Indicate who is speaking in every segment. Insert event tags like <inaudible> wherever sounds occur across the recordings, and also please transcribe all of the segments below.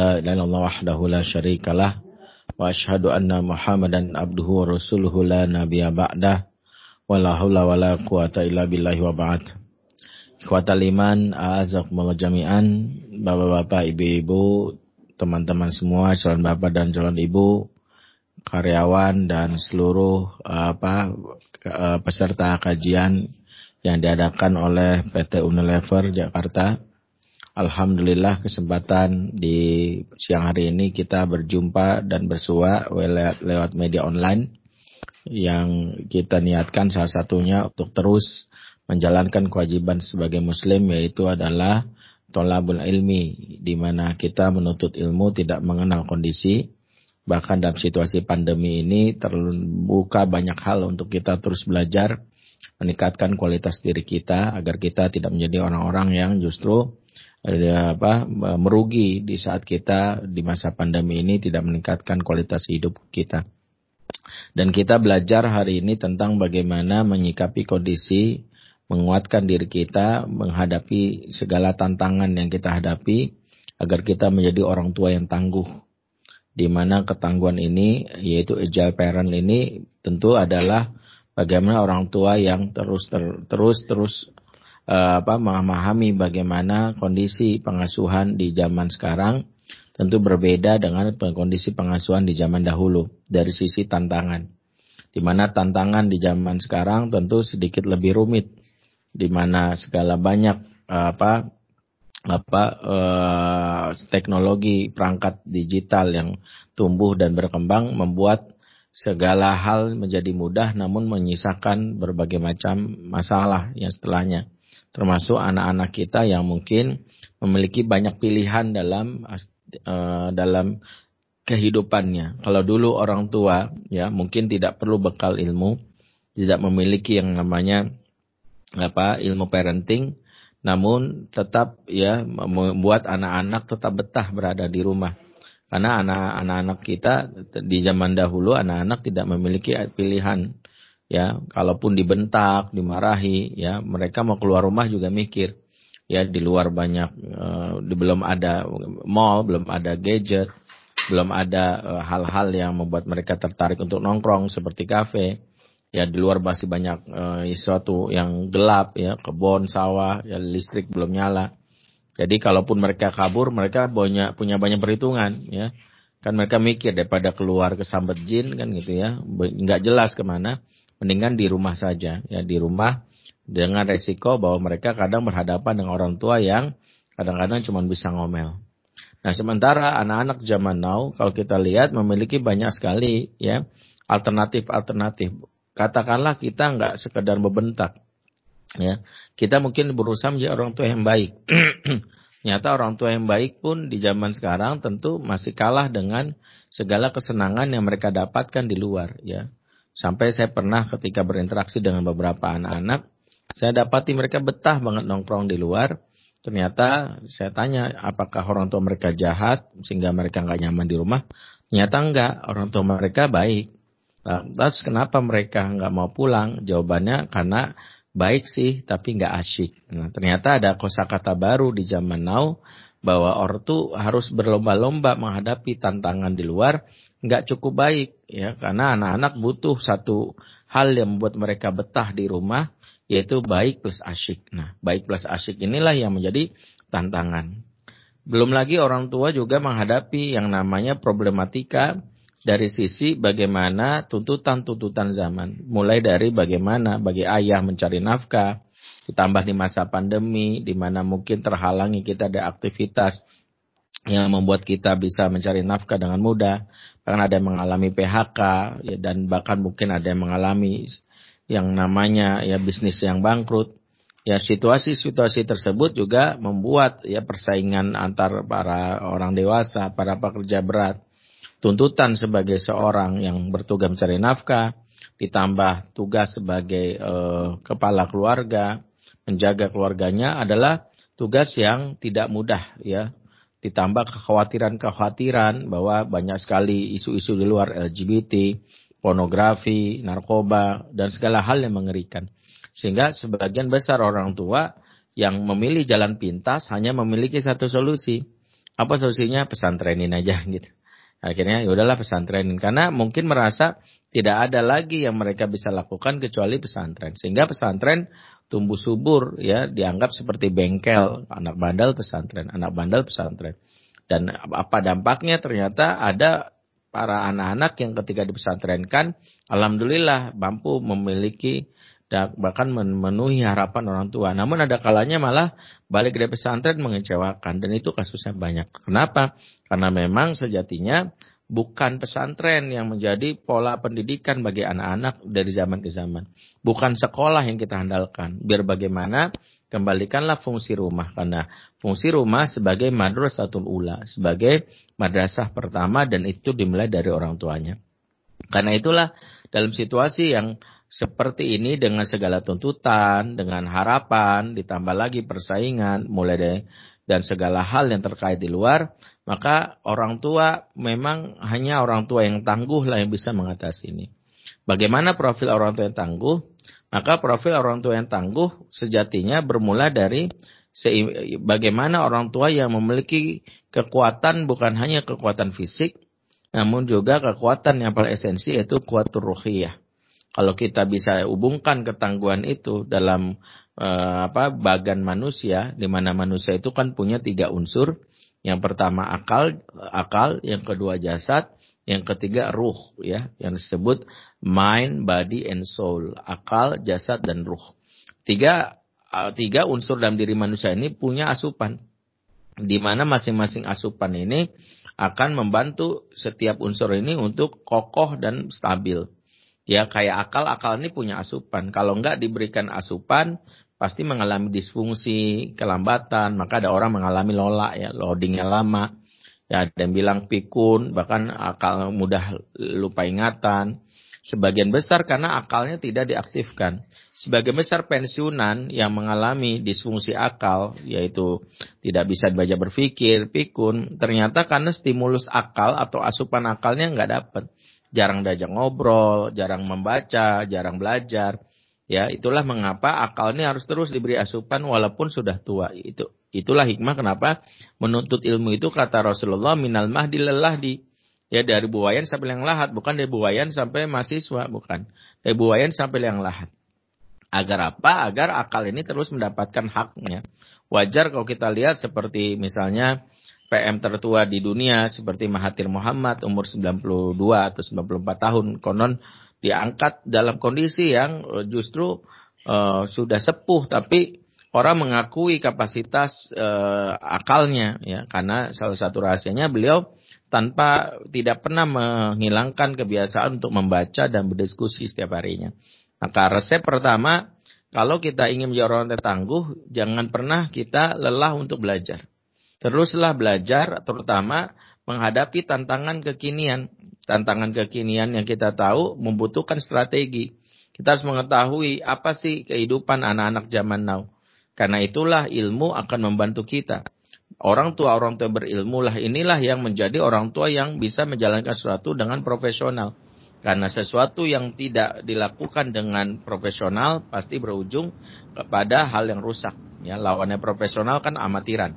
Speaker 1: la ilaha illallah wahdahu la syarikalah wa asyhadu anna muhammadan abduhu wa rasuluhu la nabiyya ba'da wa la haula wa la quwata illa billahi wa ba'd. Ikhwata liman a'azakumullah jami'an bapak-bapak ibu-ibu teman-teman semua calon bapak dan calon ibu karyawan dan seluruh apa eh, peserta kajian yang diadakan oleh PT Unilever Jakarta. Alhamdulillah kesempatan di siang hari ini kita berjumpa dan bersua lewat, media online yang kita niatkan salah satunya untuk terus menjalankan kewajiban sebagai muslim yaitu adalah tolabul ilmi di mana kita menuntut ilmu tidak mengenal kondisi. Bahkan dalam situasi pandemi ini terbuka banyak hal untuk kita terus belajar meningkatkan kualitas diri kita agar kita tidak menjadi orang-orang yang justru ada apa merugi di saat kita di masa pandemi ini tidak meningkatkan kualitas hidup kita. Dan kita belajar hari ini tentang bagaimana menyikapi kondisi, menguatkan diri kita, menghadapi segala tantangan yang kita hadapi, agar kita menjadi orang tua yang tangguh. Di mana ketangguhan ini, yaitu agile parent ini, tentu adalah bagaimana orang tua yang terus ter, terus terus uh, apa memahami bagaimana kondisi pengasuhan di zaman sekarang tentu berbeda dengan kondisi pengasuhan di zaman dahulu dari sisi tantangan. Di mana tantangan di zaman sekarang tentu sedikit lebih rumit, di mana segala banyak uh, apa apa uh, teknologi perangkat digital yang tumbuh dan berkembang membuat segala hal menjadi mudah namun menyisakan berbagai macam masalah yang setelahnya termasuk anak-anak kita yang mungkin memiliki banyak pilihan dalam uh, dalam kehidupannya. Kalau dulu orang tua ya mungkin tidak perlu bekal ilmu, tidak memiliki yang namanya apa ilmu parenting, namun tetap ya membuat anak-anak tetap betah berada di rumah. Karena anak-anak kita di zaman dahulu anak-anak tidak memiliki pilihan ya kalaupun dibentak dimarahi ya mereka mau keluar rumah juga mikir. Ya di luar banyak uh, belum ada mall belum ada gadget belum ada eh, hal-hal uh, yang membuat mereka tertarik untuk nongkrong seperti kafe. Ya di luar masih banyak uh, sesuatu yang gelap ya kebun sawah ya listrik belum nyala. Jadi kalaupun mereka kabur mereka punya punya banyak perhitungan ya. Kan mereka mikir daripada keluar ke sambet jin kan gitu ya nggak jelas ke mana mendingan di rumah saja ya di rumah dengan resiko bahwa mereka kadang berhadapan dengan orang tua yang kadang-kadang cuma bisa ngomel. Nah sementara anak-anak zaman now kalau kita lihat memiliki banyak sekali ya alternatif-alternatif. Katakanlah kita nggak sekedar membentak, ya kita mungkin berusaha menjadi orang tua yang baik. <clears throat> Nyata orang tua yang baik pun di zaman sekarang tentu masih kalah dengan segala kesenangan yang mereka dapatkan di luar, ya. Sampai saya pernah ketika berinteraksi dengan beberapa anak-anak, saya dapati mereka betah banget nongkrong di luar. Ternyata saya tanya apakah orang tua mereka jahat sehingga mereka nggak nyaman di rumah. Ternyata enggak, orang tua mereka baik. Nah, terus kenapa mereka nggak mau pulang? Jawabannya karena baik sih tapi nggak asyik. Nah, ternyata ada kosakata baru di zaman now bahwa ortu harus berlomba-lomba menghadapi tantangan di luar nggak cukup baik ya karena anak-anak butuh satu hal yang membuat mereka betah di rumah yaitu baik plus asyik. Nah, baik plus asyik inilah yang menjadi tantangan. Belum lagi orang tua juga menghadapi yang namanya problematika dari sisi bagaimana tuntutan-tuntutan zaman. Mulai dari bagaimana bagi ayah mencari nafkah, ditambah di masa pandemi, di mana mungkin terhalangi kita ada aktivitas yang membuat kita bisa mencari nafkah dengan mudah. Bahkan ada yang mengalami PHK ya, dan bahkan mungkin ada yang mengalami yang namanya ya bisnis yang bangkrut. Ya situasi-situasi tersebut juga membuat ya persaingan antar para orang dewasa, para pekerja berat. Tuntutan sebagai seorang yang bertugas mencari nafkah, ditambah tugas sebagai uh, kepala keluarga, menjaga keluarganya adalah tugas yang tidak mudah ya ditambah kekhawatiran-kekhawatiran bahwa banyak sekali isu-isu di luar LGBT, pornografi, narkoba, dan segala hal yang mengerikan. Sehingga sebagian besar orang tua yang memilih jalan pintas hanya memiliki satu solusi. Apa solusinya? Pesantrenin aja <laughs> gitu. Akhirnya ya udahlah pesantrenin karena mungkin merasa tidak ada lagi yang mereka bisa lakukan kecuali pesantren. Sehingga pesantren tumbuh subur ya dianggap seperti bengkel, anak bandel pesantren, anak bandel pesantren. Dan apa dampaknya ternyata ada para anak-anak yang ketika dipesantrenkan alhamdulillah mampu memiliki bahkan memenuhi harapan orang tua. Namun ada kalanya malah balik dari pesantren mengecewakan dan itu kasusnya banyak. Kenapa? Karena memang sejatinya bukan pesantren yang menjadi pola pendidikan bagi anak-anak dari zaman ke zaman. Bukan sekolah yang kita andalkan. Biar bagaimana kembalikanlah fungsi rumah karena fungsi rumah sebagai madrasatul ula, sebagai madrasah pertama dan itu dimulai dari orang tuanya. Karena itulah dalam situasi yang seperti ini dengan segala tuntutan, dengan harapan, ditambah lagi persaingan, mulai dari dan segala hal yang terkait di luar, maka orang tua memang hanya orang tua yang tangguh lah yang bisa mengatasi ini. Bagaimana profil orang tua yang tangguh? Maka profil orang tua yang tangguh sejatinya bermula dari bagaimana orang tua yang memiliki kekuatan bukan hanya kekuatan fisik, namun juga kekuatan yang paling esensi yaitu kuatur ruhiyah. Kalau kita bisa hubungkan ketangguhan itu dalam uh, apa bagan manusia, di mana manusia itu kan punya tiga unsur. Yang pertama akal, akal, yang kedua jasad, yang ketiga ruh, ya, yang disebut mind, body, and soul, akal, jasad, dan ruh. Tiga tiga unsur dalam diri manusia ini punya asupan, di mana masing-masing asupan ini akan membantu setiap unsur ini untuk kokoh dan stabil. Ya kayak akal, akal ini punya asupan. Kalau enggak diberikan asupan, pasti mengalami disfungsi, kelambatan. Maka ada orang mengalami lola ya, loadingnya lama. Ya, ada yang bilang pikun, bahkan akal mudah lupa ingatan. Sebagian besar karena akalnya tidak diaktifkan. Sebagian besar pensiunan yang mengalami disfungsi akal, yaitu tidak bisa baca berpikir, pikun, ternyata karena stimulus akal atau asupan akalnya nggak dapat jarang diajak ngobrol, jarang membaca, jarang belajar. Ya, itulah mengapa akal ini harus terus diberi asupan walaupun sudah tua. Itu itulah hikmah kenapa menuntut ilmu itu kata Rasulullah minal mahdi di Ya dari buayan sampai yang lahat, bukan dari buayan sampai mahasiswa, bukan. Dari buayan sampai yang lahat. Agar apa? Agar akal ini terus mendapatkan haknya. Wajar kalau kita lihat seperti misalnya PM tertua di dunia seperti Mahathir Muhammad umur 92 atau 94 tahun konon diangkat dalam kondisi yang eh, justru uh, sudah sepuh tapi orang mengakui kapasitas uh, akalnya ya karena salah satu rahasianya beliau tanpa tidak pernah menghilangkan kebiasaan untuk membaca dan berdiskusi setiap harinya. Maka resep pertama kalau kita ingin menjadi orang tangguh jangan pernah kita lelah untuk belajar. Teruslah belajar terutama menghadapi tantangan kekinian. Tantangan kekinian yang kita tahu membutuhkan strategi. Kita harus mengetahui apa sih kehidupan anak-anak zaman now. Karena itulah ilmu akan membantu kita. Orang tua orang tua berilmu lah inilah yang menjadi orang tua yang bisa menjalankan sesuatu dengan profesional. Karena sesuatu yang tidak dilakukan dengan profesional pasti berujung kepada hal yang rusak. Ya, lawannya profesional kan amatiran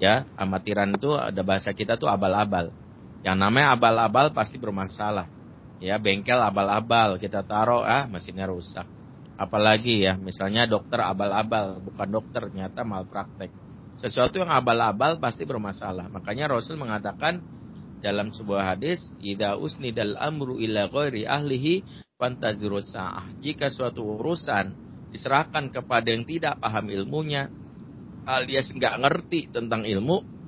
Speaker 1: ya amatiran itu ada bahasa kita tuh abal-abal yang namanya abal-abal pasti bermasalah. Ya bengkel abal-abal kita taruh ah mesinnya rusak. Apalagi ya misalnya dokter abal-abal bukan dokter ternyata malpraktek. Sesuatu yang abal-abal pasti bermasalah. Makanya Rasul mengatakan dalam sebuah hadis ida usnidal amru ila ghairi ahlihi fantazirus sa'ah. Jika suatu urusan diserahkan kepada yang tidak paham ilmunya alias nggak ngerti tentang ilmu,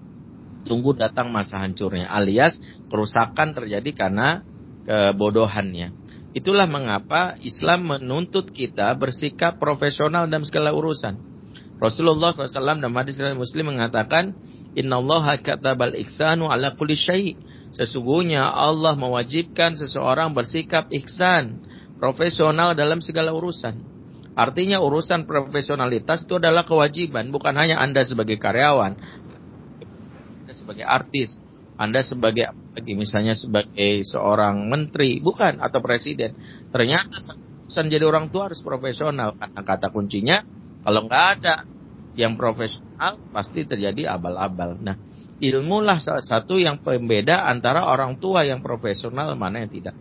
Speaker 1: tunggu datang masa hancurnya. Alias kerusakan terjadi karena kebodohannya. Itulah mengapa Islam menuntut kita bersikap profesional dalam segala urusan. Rasulullah SAW dalam hadis Muslim mengatakan, Inna Allah katabal ihsanu ala kulli syai' Sesungguhnya Allah mewajibkan seseorang bersikap ihsan, profesional dalam segala urusan. Artinya urusan profesionalitas itu adalah kewajiban, bukan hanya Anda sebagai karyawan, sebagai artis, Anda sebagai misalnya sebagai seorang menteri, bukan atau presiden. Ternyata urusan jadi orang tua harus profesional karena kata kuncinya kalau nggak ada yang profesional pasti terjadi abal-abal. Nah, ilmu lah salah satu yang pembeda antara orang tua yang profesional mana yang tidak.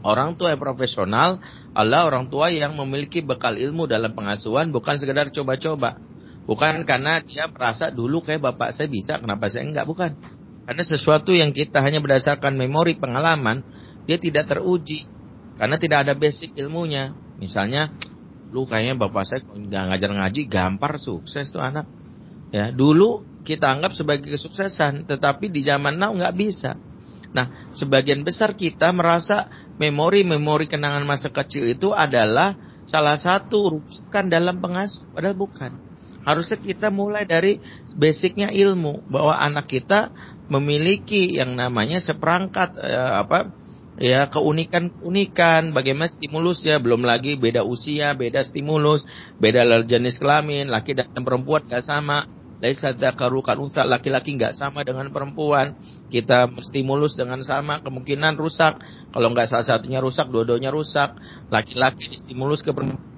Speaker 1: Orang tua yang profesional adalah orang tua yang memiliki bekal ilmu dalam pengasuhan bukan sekedar coba-coba. Bukan karena dia merasa dulu kayak bapak saya bisa, kenapa saya enggak? Bukan. Karena sesuatu yang kita hanya berdasarkan memori pengalaman, dia tidak teruji. Karena tidak ada basic ilmunya. Misalnya, lu kayaknya bapak saya nggak ngajar ngaji gampar sukses tuh anak ya dulu kita anggap sebagai kesuksesan tetapi di zaman now nggak bisa nah sebagian besar kita merasa memori-memori kenangan masa kecil itu adalah salah satu rujukan dalam pengasuh padahal bukan harusnya kita mulai dari basicnya ilmu bahwa anak kita memiliki yang namanya seperangkat eh, apa ya keunikan-unikan bagaimana stimulus ya. Belum lagi beda usia beda stimulus beda jenis kelamin laki dan perempuan gak sama. Laisa dzakaru unta laki-laki nggak sama dengan perempuan. Kita stimulus dengan sama kemungkinan rusak. Kalau nggak salah satunya rusak dua-duanya rusak. Laki-laki stimulus ke perempuan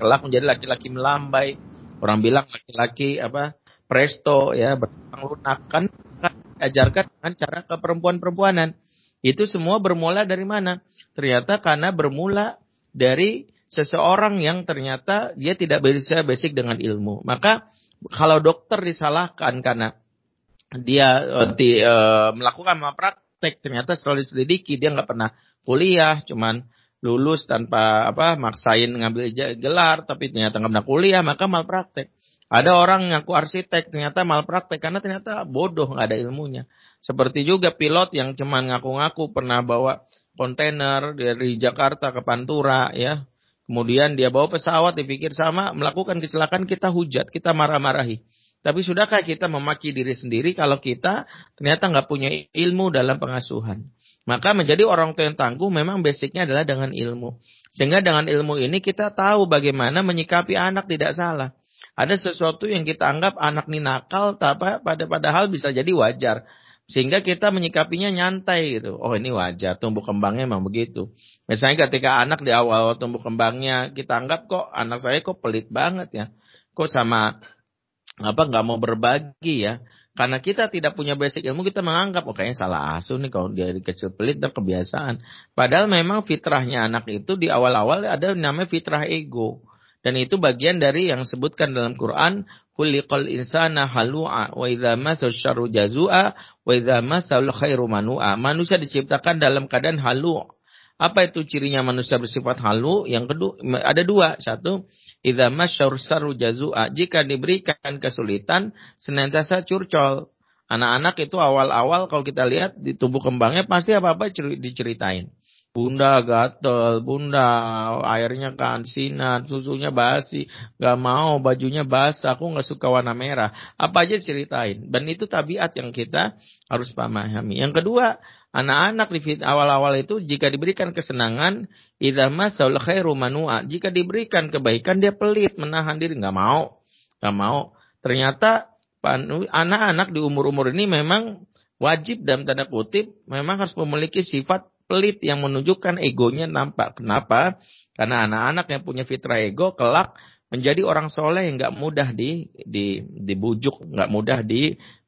Speaker 1: kelak menjadi laki-laki melambai orang bilang laki-laki apa presto ya berkembang lunak kan ajarkan dengan cara ke perempuan-perempuanan itu semua bermula dari mana? Ternyata karena bermula dari seseorang yang ternyata dia tidak bisa basic dengan ilmu. Maka kalau dokter disalahkan karena dia di, uh, melakukan praktek, ternyata setelah diselidiki dia nggak pernah kuliah, cuman lulus tanpa apa maksain ngambil gelar, tapi ternyata nggak pernah kuliah, maka malpraktek. Ada orang ngaku arsitek, ternyata malpraktek karena ternyata bodoh nggak ada ilmunya. Seperti juga pilot yang cuma ngaku-ngaku pernah bawa kontainer dari Jakarta ke Pantura ya. Kemudian dia bawa pesawat dipikir sama melakukan kecelakaan kita hujat, kita marah-marahi. Tapi sudahkah kita memaki diri sendiri kalau kita ternyata nggak punya ilmu dalam pengasuhan? Maka menjadi orang tua yang tangguh memang basicnya adalah dengan ilmu. Sehingga dengan ilmu ini kita tahu bagaimana menyikapi anak tidak salah. Ada sesuatu yang kita anggap anak ini nakal, tapi pada padahal bisa jadi wajar. Sehingga kita menyikapinya nyantai gitu. Oh ini wajar, tumbuh kembangnya memang begitu. Misalnya ketika anak di awal tumbuh kembangnya, kita anggap kok anak saya kok pelit banget ya. Kok sama apa nggak mau berbagi ya. Karena kita tidak punya basic ilmu, kita menganggap, oh salah asuh nih kalau dia dari kecil pelit dan kebiasaan. Padahal memang fitrahnya anak itu di awal-awal ada namanya fitrah ego. Dan itu bagian dari yang sebutkan dalam Quran, Kuliqal insana halu'a wa idza masal jazua wa idza masal khairu manu'a. Manusia diciptakan dalam keadaan halu'. Apa itu cirinya manusia bersifat halu? Yang kedua ada dua. Satu, idza masyar syarru jazua. Jika diberikan kesulitan senantiasa curcol. Anak-anak itu awal-awal kalau kita lihat di tubuh kembangnya pasti apa-apa diceritain. Bunda gatel, bunda airnya kansinan, susunya basi, gak mau bajunya basah, aku gak suka warna merah. Apa aja ceritain. Dan itu tabiat yang kita harus pahami. Yang kedua, anak-anak di awal-awal itu jika diberikan kesenangan, saul khairu manua. Jika diberikan kebaikan dia pelit, menahan diri, gak mau. Gak mau. Ternyata anak-anak di umur-umur ini memang wajib dalam tanda kutip memang harus memiliki sifat pelit yang menunjukkan egonya nampak. Kenapa? Karena anak-anak yang punya fitrah ego kelak menjadi orang soleh yang nggak mudah di, di dibujuk, nggak mudah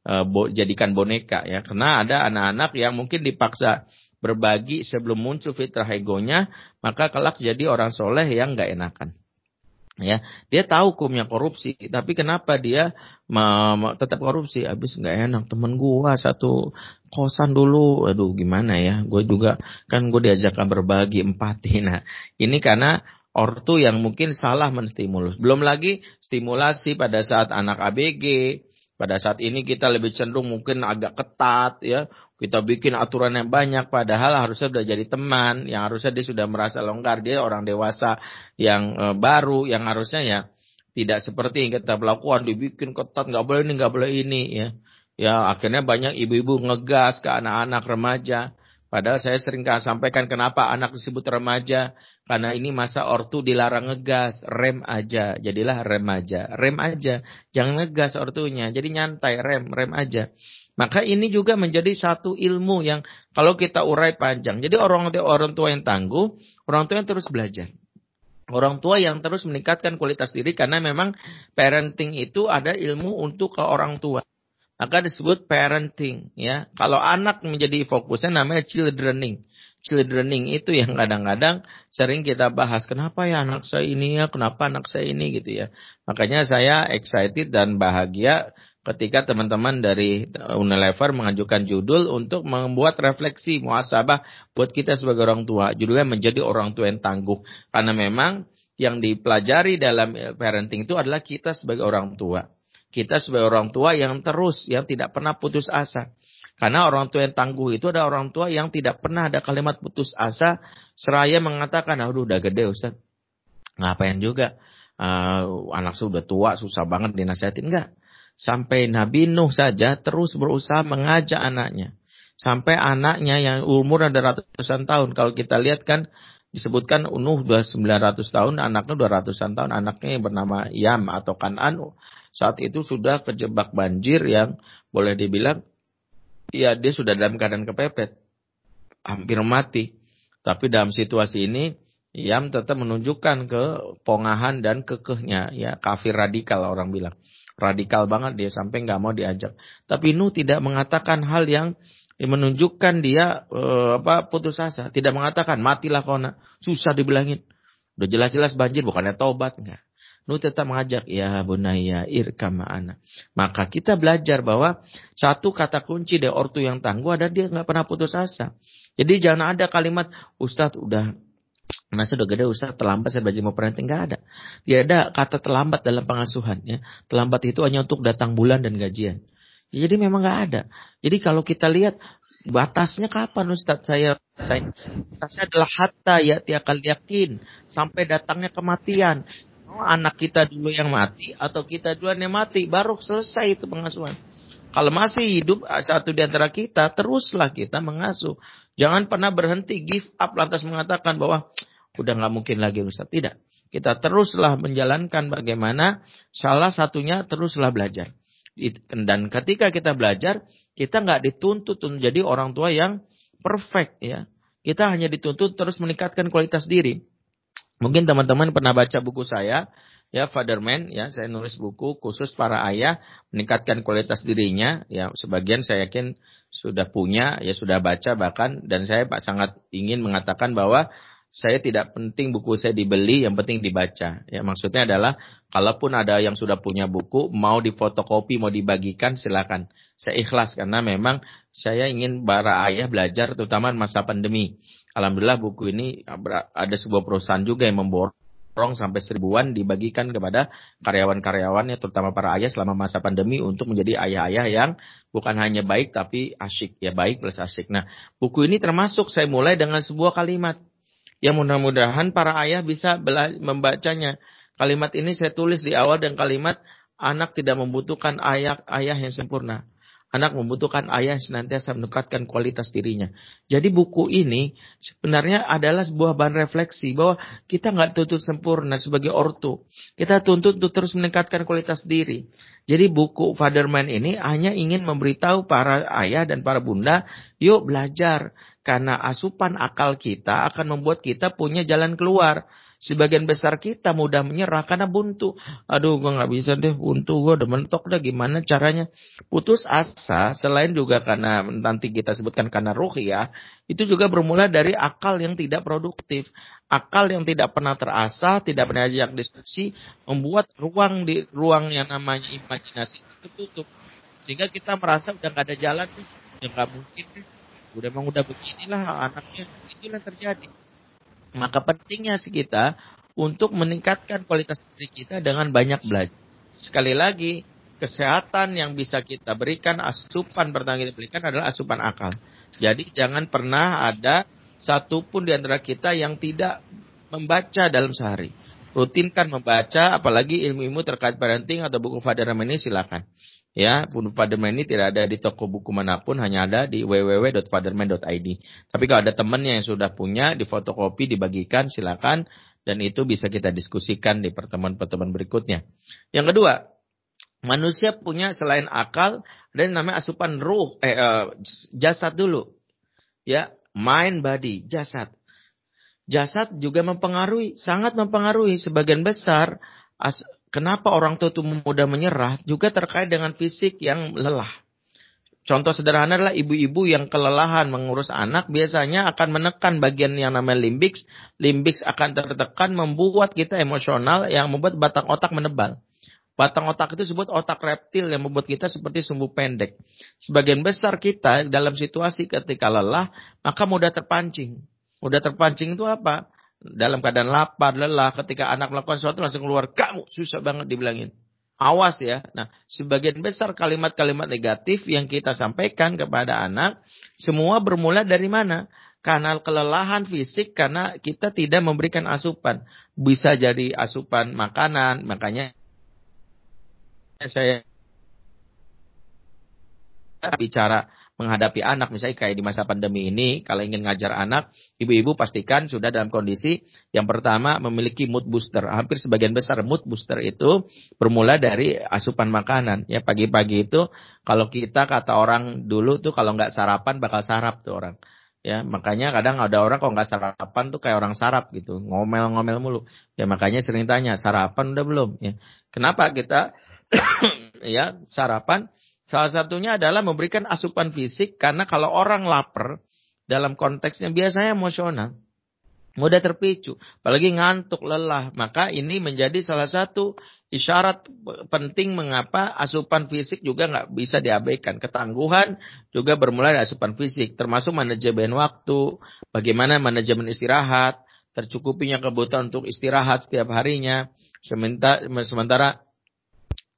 Speaker 1: eh, uh, boneka ya. Karena ada anak-anak yang mungkin dipaksa berbagi sebelum muncul fitrah egonya, maka kelak jadi orang soleh yang nggak enakan. Ya dia tahu hukumnya korupsi tapi kenapa dia tetap korupsi? Habis nggak enak temen gua satu kosan dulu. Aduh gimana ya? Gue juga kan gue diajakkan berbagi empati. <laughs> Nah ini karena ortu yang mungkin salah menstimulus. Belum lagi stimulasi pada saat anak ABG pada saat ini kita lebih cenderung mungkin agak ketat ya. Kita bikin aturan yang banyak padahal harusnya sudah jadi teman, yang harusnya dia sudah merasa longgar, dia orang dewasa yang e, baru yang harusnya ya tidak seperti yang kita lakukan dibikin ketat nggak boleh ini nggak boleh ini ya. Ya akhirnya banyak ibu-ibu ngegas ke anak-anak remaja Padahal saya sering sampaikan kenapa anak disebut remaja. Karena ini masa ortu dilarang ngegas. Rem aja. Jadilah remaja. Rem aja. Jangan ngegas ortunya. Jadi nyantai. Rem. Rem aja. Maka ini juga menjadi satu ilmu yang kalau kita urai panjang. Jadi orang, orang tua yang tangguh. Orang tua yang terus belajar. Orang tua yang terus meningkatkan kualitas diri karena memang parenting itu ada ilmu untuk ke orang tua. Maka disebut parenting ya. Kalau anak menjadi fokusnya namanya childrening. Childrening itu yang kadang-kadang sering kita bahas. Kenapa ya anak saya ini ya, kenapa anak saya ini gitu ya. Makanya saya excited dan bahagia ketika teman-teman dari Unilever mengajukan judul untuk membuat refleksi muhasabah buat kita sebagai orang tua. Judulnya menjadi orang tua yang tangguh. Karena memang yang dipelajari dalam parenting itu adalah kita sebagai orang tua. Kita sebagai orang tua yang terus, yang tidak pernah putus asa. Karena orang tua yang tangguh itu ada orang tua yang tidak pernah ada kalimat putus asa seraya mengatakan, aduh udah gede Ustaz. Ngapain juga? Uh, anak sudah tua, susah banget dinasihatin. Enggak Sampai Nabi Nuh saja terus berusaha mengajak anaknya. Sampai anaknya yang umur ada ratusan tahun. Kalau kita lihat kan disebutkan Nuh sudah 900 tahun, anaknya 200-an tahun. Anaknya yang bernama Yam atau Kanan saat itu sudah kejebak banjir yang boleh dibilang ya dia sudah dalam keadaan kepepet. Hampir mati. Tapi dalam situasi ini Yam tetap menunjukkan ke pongahan dan kekehnya ya kafir radikal orang bilang radikal banget dia sampai nggak mau diajak. Tapi Nuh tidak mengatakan hal yang menunjukkan dia uh, apa putus asa, tidak mengatakan matilah kau nak, susah dibilangin. Udah jelas-jelas banjir bukannya tobat enggak. Nuh tetap mengajak ya bunaya irkama anak. Maka kita belajar bahwa satu kata kunci dari ortu yang tangguh ada dia nggak pernah putus asa. Jadi jangan ada kalimat Ustadz udah Nah sudah gede usah terlambat saya belajar mau parenting nggak ada. Tidak ada kata terlambat dalam pengasuhan ya. Terlambat itu hanya untuk datang bulan dan gajian. Ya, jadi memang nggak ada. Jadi kalau kita lihat batasnya kapan Ustaz saya saya batasnya adalah hatta ya tiakal yakin sampai datangnya kematian. Anak kita dulu yang mati atau kita duluan yang mati baru selesai itu pengasuhan. Kalau masih hidup satu di antara kita, teruslah kita mengasuh. Jangan pernah berhenti give up lantas mengatakan bahwa udah nggak mungkin lagi Ustaz. Tidak. Kita teruslah menjalankan bagaimana salah satunya teruslah belajar. Dan ketika kita belajar, kita nggak dituntut untuk menjadi orang tua yang perfect ya. Kita hanya dituntut terus meningkatkan kualitas diri. Mungkin teman-teman pernah baca buku saya, ya Fatherman ya saya nulis buku khusus para ayah meningkatkan kualitas dirinya ya sebagian saya yakin sudah punya ya sudah baca bahkan dan saya Pak sangat ingin mengatakan bahwa saya tidak penting buku saya dibeli, yang penting dibaca. Ya, maksudnya adalah kalaupun ada yang sudah punya buku, mau difotokopi, mau dibagikan, silakan. Saya ikhlas karena memang saya ingin para ayah belajar, terutama masa pandemi. Alhamdulillah buku ini ada sebuah perusahaan juga yang memborong rong sampai seribuan dibagikan kepada karyawan-karyawannya terutama para ayah selama masa pandemi untuk menjadi ayah-ayah yang bukan hanya baik tapi asyik ya baik plus asyik. Nah buku ini termasuk saya mulai dengan sebuah kalimat yang mudah-mudahan para ayah bisa membacanya. Kalimat ini saya tulis di awal dan kalimat anak tidak membutuhkan ayah-ayah yang sempurna. Anak membutuhkan ayah senantiasa meningkatkan kualitas dirinya. Jadi buku ini sebenarnya adalah sebuah bahan refleksi bahwa kita nggak tuntut sempurna sebagai ortu. Kita tuntut untuk terus meningkatkan kualitas diri. Jadi buku Fatherman ini hanya ingin memberitahu para ayah dan para bunda, yuk belajar. Karena asupan akal kita akan membuat kita punya jalan keluar. Sebagian besar kita mudah menyerah karena buntu. Aduh, gue nggak bisa deh buntu, gue udah mentok dah gimana caranya. Putus asa, selain juga karena nanti kita sebutkan karena ruh ya, itu juga bermula dari akal yang tidak produktif. Akal yang tidak pernah terasa, tidak pernah ajak diskusi, membuat ruang di ruang yang namanya imajinasi itu tutup. Sehingga kita merasa udah gak ada jalan, udah gak mungkin, udah emang udah beginilah anaknya, itulah terjadi. Maka pentingnya kita untuk meningkatkan kualitas diri kita dengan banyak belajar. Sekali lagi, kesehatan yang bisa kita berikan, asupan pertama kita berikan adalah asupan akal. Jadi jangan pernah ada satupun di antara kita yang tidak membaca dalam sehari. Rutinkan membaca, apalagi ilmu-ilmu terkait parenting atau buku Father ini silakan. Ya, Fatherman ini tidak ada di toko buku mana pun, hanya ada di www.fatherman.id. Tapi kalau ada temannya yang sudah punya, di fotokopi, dibagikan, silakan. Dan itu bisa kita diskusikan di pertemuan-pertemuan berikutnya. Yang kedua, manusia punya selain akal, dan namanya asupan ruh, eh, uh, jasad dulu. Ya, mind, body, jasad. jasad juga mempengaruhi, sangat mempengaruhi sebagian besar as, kenapa orang tua itu mudah menyerah juga terkait dengan fisik yang lelah. Contoh sederhana adalah ibu-ibu yang kelelahan mengurus anak biasanya akan menekan bagian yang namanya limbix. Limbix akan tertekan membuat kita emosional yang membuat batang otak menebal. Batang otak itu disebut otak reptil yang membuat kita seperti sumbu pendek. Sebagian besar kita dalam situasi ketika lelah, maka mudah terpancing. Mudah terpancing itu apa? Dalam keadaan lapar, lelah, ketika anak melakukan sesuatu langsung keluar, kamu susah banget dibilangin. Awas ya. Nah, sebagian besar kalimat-kalimat negatif yang kita sampaikan kepada anak, semua bermula dari mana? Karena kelelahan fisik, karena kita tidak memberikan asupan. Bisa jadi asupan makanan, makanya saya bicara menghadapi anak. Misalnya kayak di masa pandemi ini kalau ingin ngajar anak ibu-ibu pastikan sudah dalam kondisi yang pertama memiliki mood booster. Hampir sebagian besar mood booster itu bermula dari asupan makanan. Ya pagi-pagi itu kalau kita kata orang dulu tuh kalau nggak sarapan bakal sarap tuh orang. Ya makanya kadang ada orang kalau nggak sarapan tuh kayak orang sarap gitu. Ngomel-ngomel mulu. Ya makanya sering tanya sarapan udah belum? Ya kenapa kita <clears throat> ya sarapan Salah satunya adalah memberikan asupan fisik karena kalau orang lapar dalam konteksnya biasanya emosional. Mudah terpicu, apalagi ngantuk, lelah. Maka ini menjadi salah satu isyarat penting mengapa asupan fisik juga nggak bisa diabaikan. Ketangguhan juga bermula dari asupan fisik, termasuk manajemen waktu, bagaimana manajemen istirahat, tercukupinya kebutuhan untuk istirahat setiap harinya. Sementara, sementara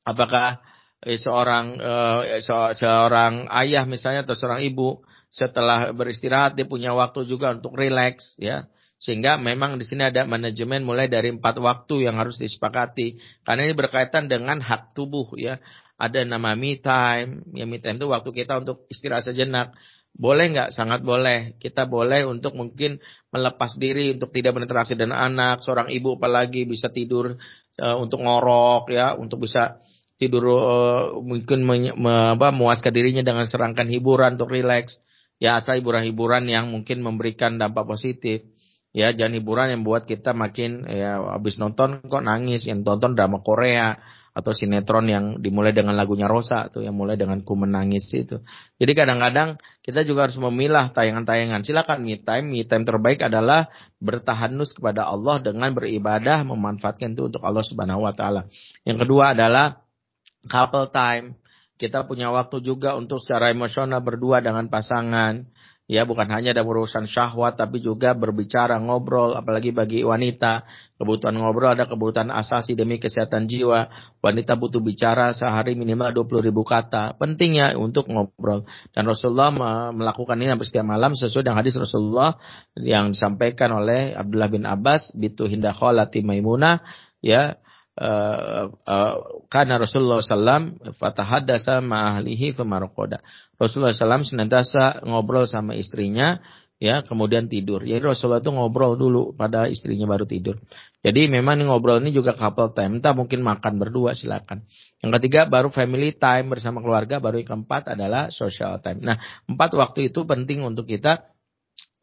Speaker 1: apakah seorang eh, se seorang ayah misalnya atau seorang ibu setelah beristirahat dia punya waktu juga untuk rileks ya. Sehingga memang di sini ada manajemen mulai dari empat waktu yang harus disepakati. Karena ini berkaitan dengan hak tubuh ya. Ada nama me time ya me time itu waktu kita untuk istirahat sejenak. Boleh nggak? Sangat boleh. Kita boleh untuk mungkin melepas diri untuk tidak berinteraksi dengan anak seorang ibu apalagi bisa tidur uh, untuk ngorok ya untuk bisa tidur uh, mungkin me, apa, memuaskan dirinya dengan serangkan hiburan untuk rileks. Ya asal hiburan-hiburan yang mungkin memberikan dampak positif. Ya jangan hiburan yang buat kita makin ya habis nonton kok nangis, yang tonton drama Korea atau sinetron yang dimulai dengan lagunya Rosa tuh yang mulai dengan ku menangis itu. Jadi kadang-kadang kita juga harus memilah tayangan-tayangan. Silakan me time, me time terbaik adalah bertahanus kepada Allah dengan beribadah memanfaatkan itu untuk Allah Subhanahu wa taala. Yang kedua adalah couple time. Kita punya waktu juga untuk secara emosional berdua dengan pasangan. Ya, bukan hanya ada urusan syahwat, tapi juga berbicara, ngobrol, apalagi bagi wanita. Kebutuhan ngobrol ada kebutuhan asasi demi kesehatan jiwa. Wanita butuh bicara sehari minimal 20 ribu kata. Pentingnya untuk ngobrol. Dan Rasulullah melakukan ini hampir setiap malam sesuai dengan hadis Rasulullah yang disampaikan oleh Abdullah bin Abbas, Bitu Hinda Kholati Maimunah, ya, Uh, uh, karena Rasulullah SAW fatahadasa ma'ahlihi famarokoda. Rasulullah SAW senantiasa ngobrol sama istrinya, ya kemudian tidur. Jadi Rasulullah itu ngobrol dulu pada istrinya baru tidur. Jadi memang ngobrol ini juga couple time. Entah mungkin makan berdua silakan. Yang ketiga baru family time bersama keluarga. Baru yang keempat adalah social time. Nah empat waktu itu penting untuk kita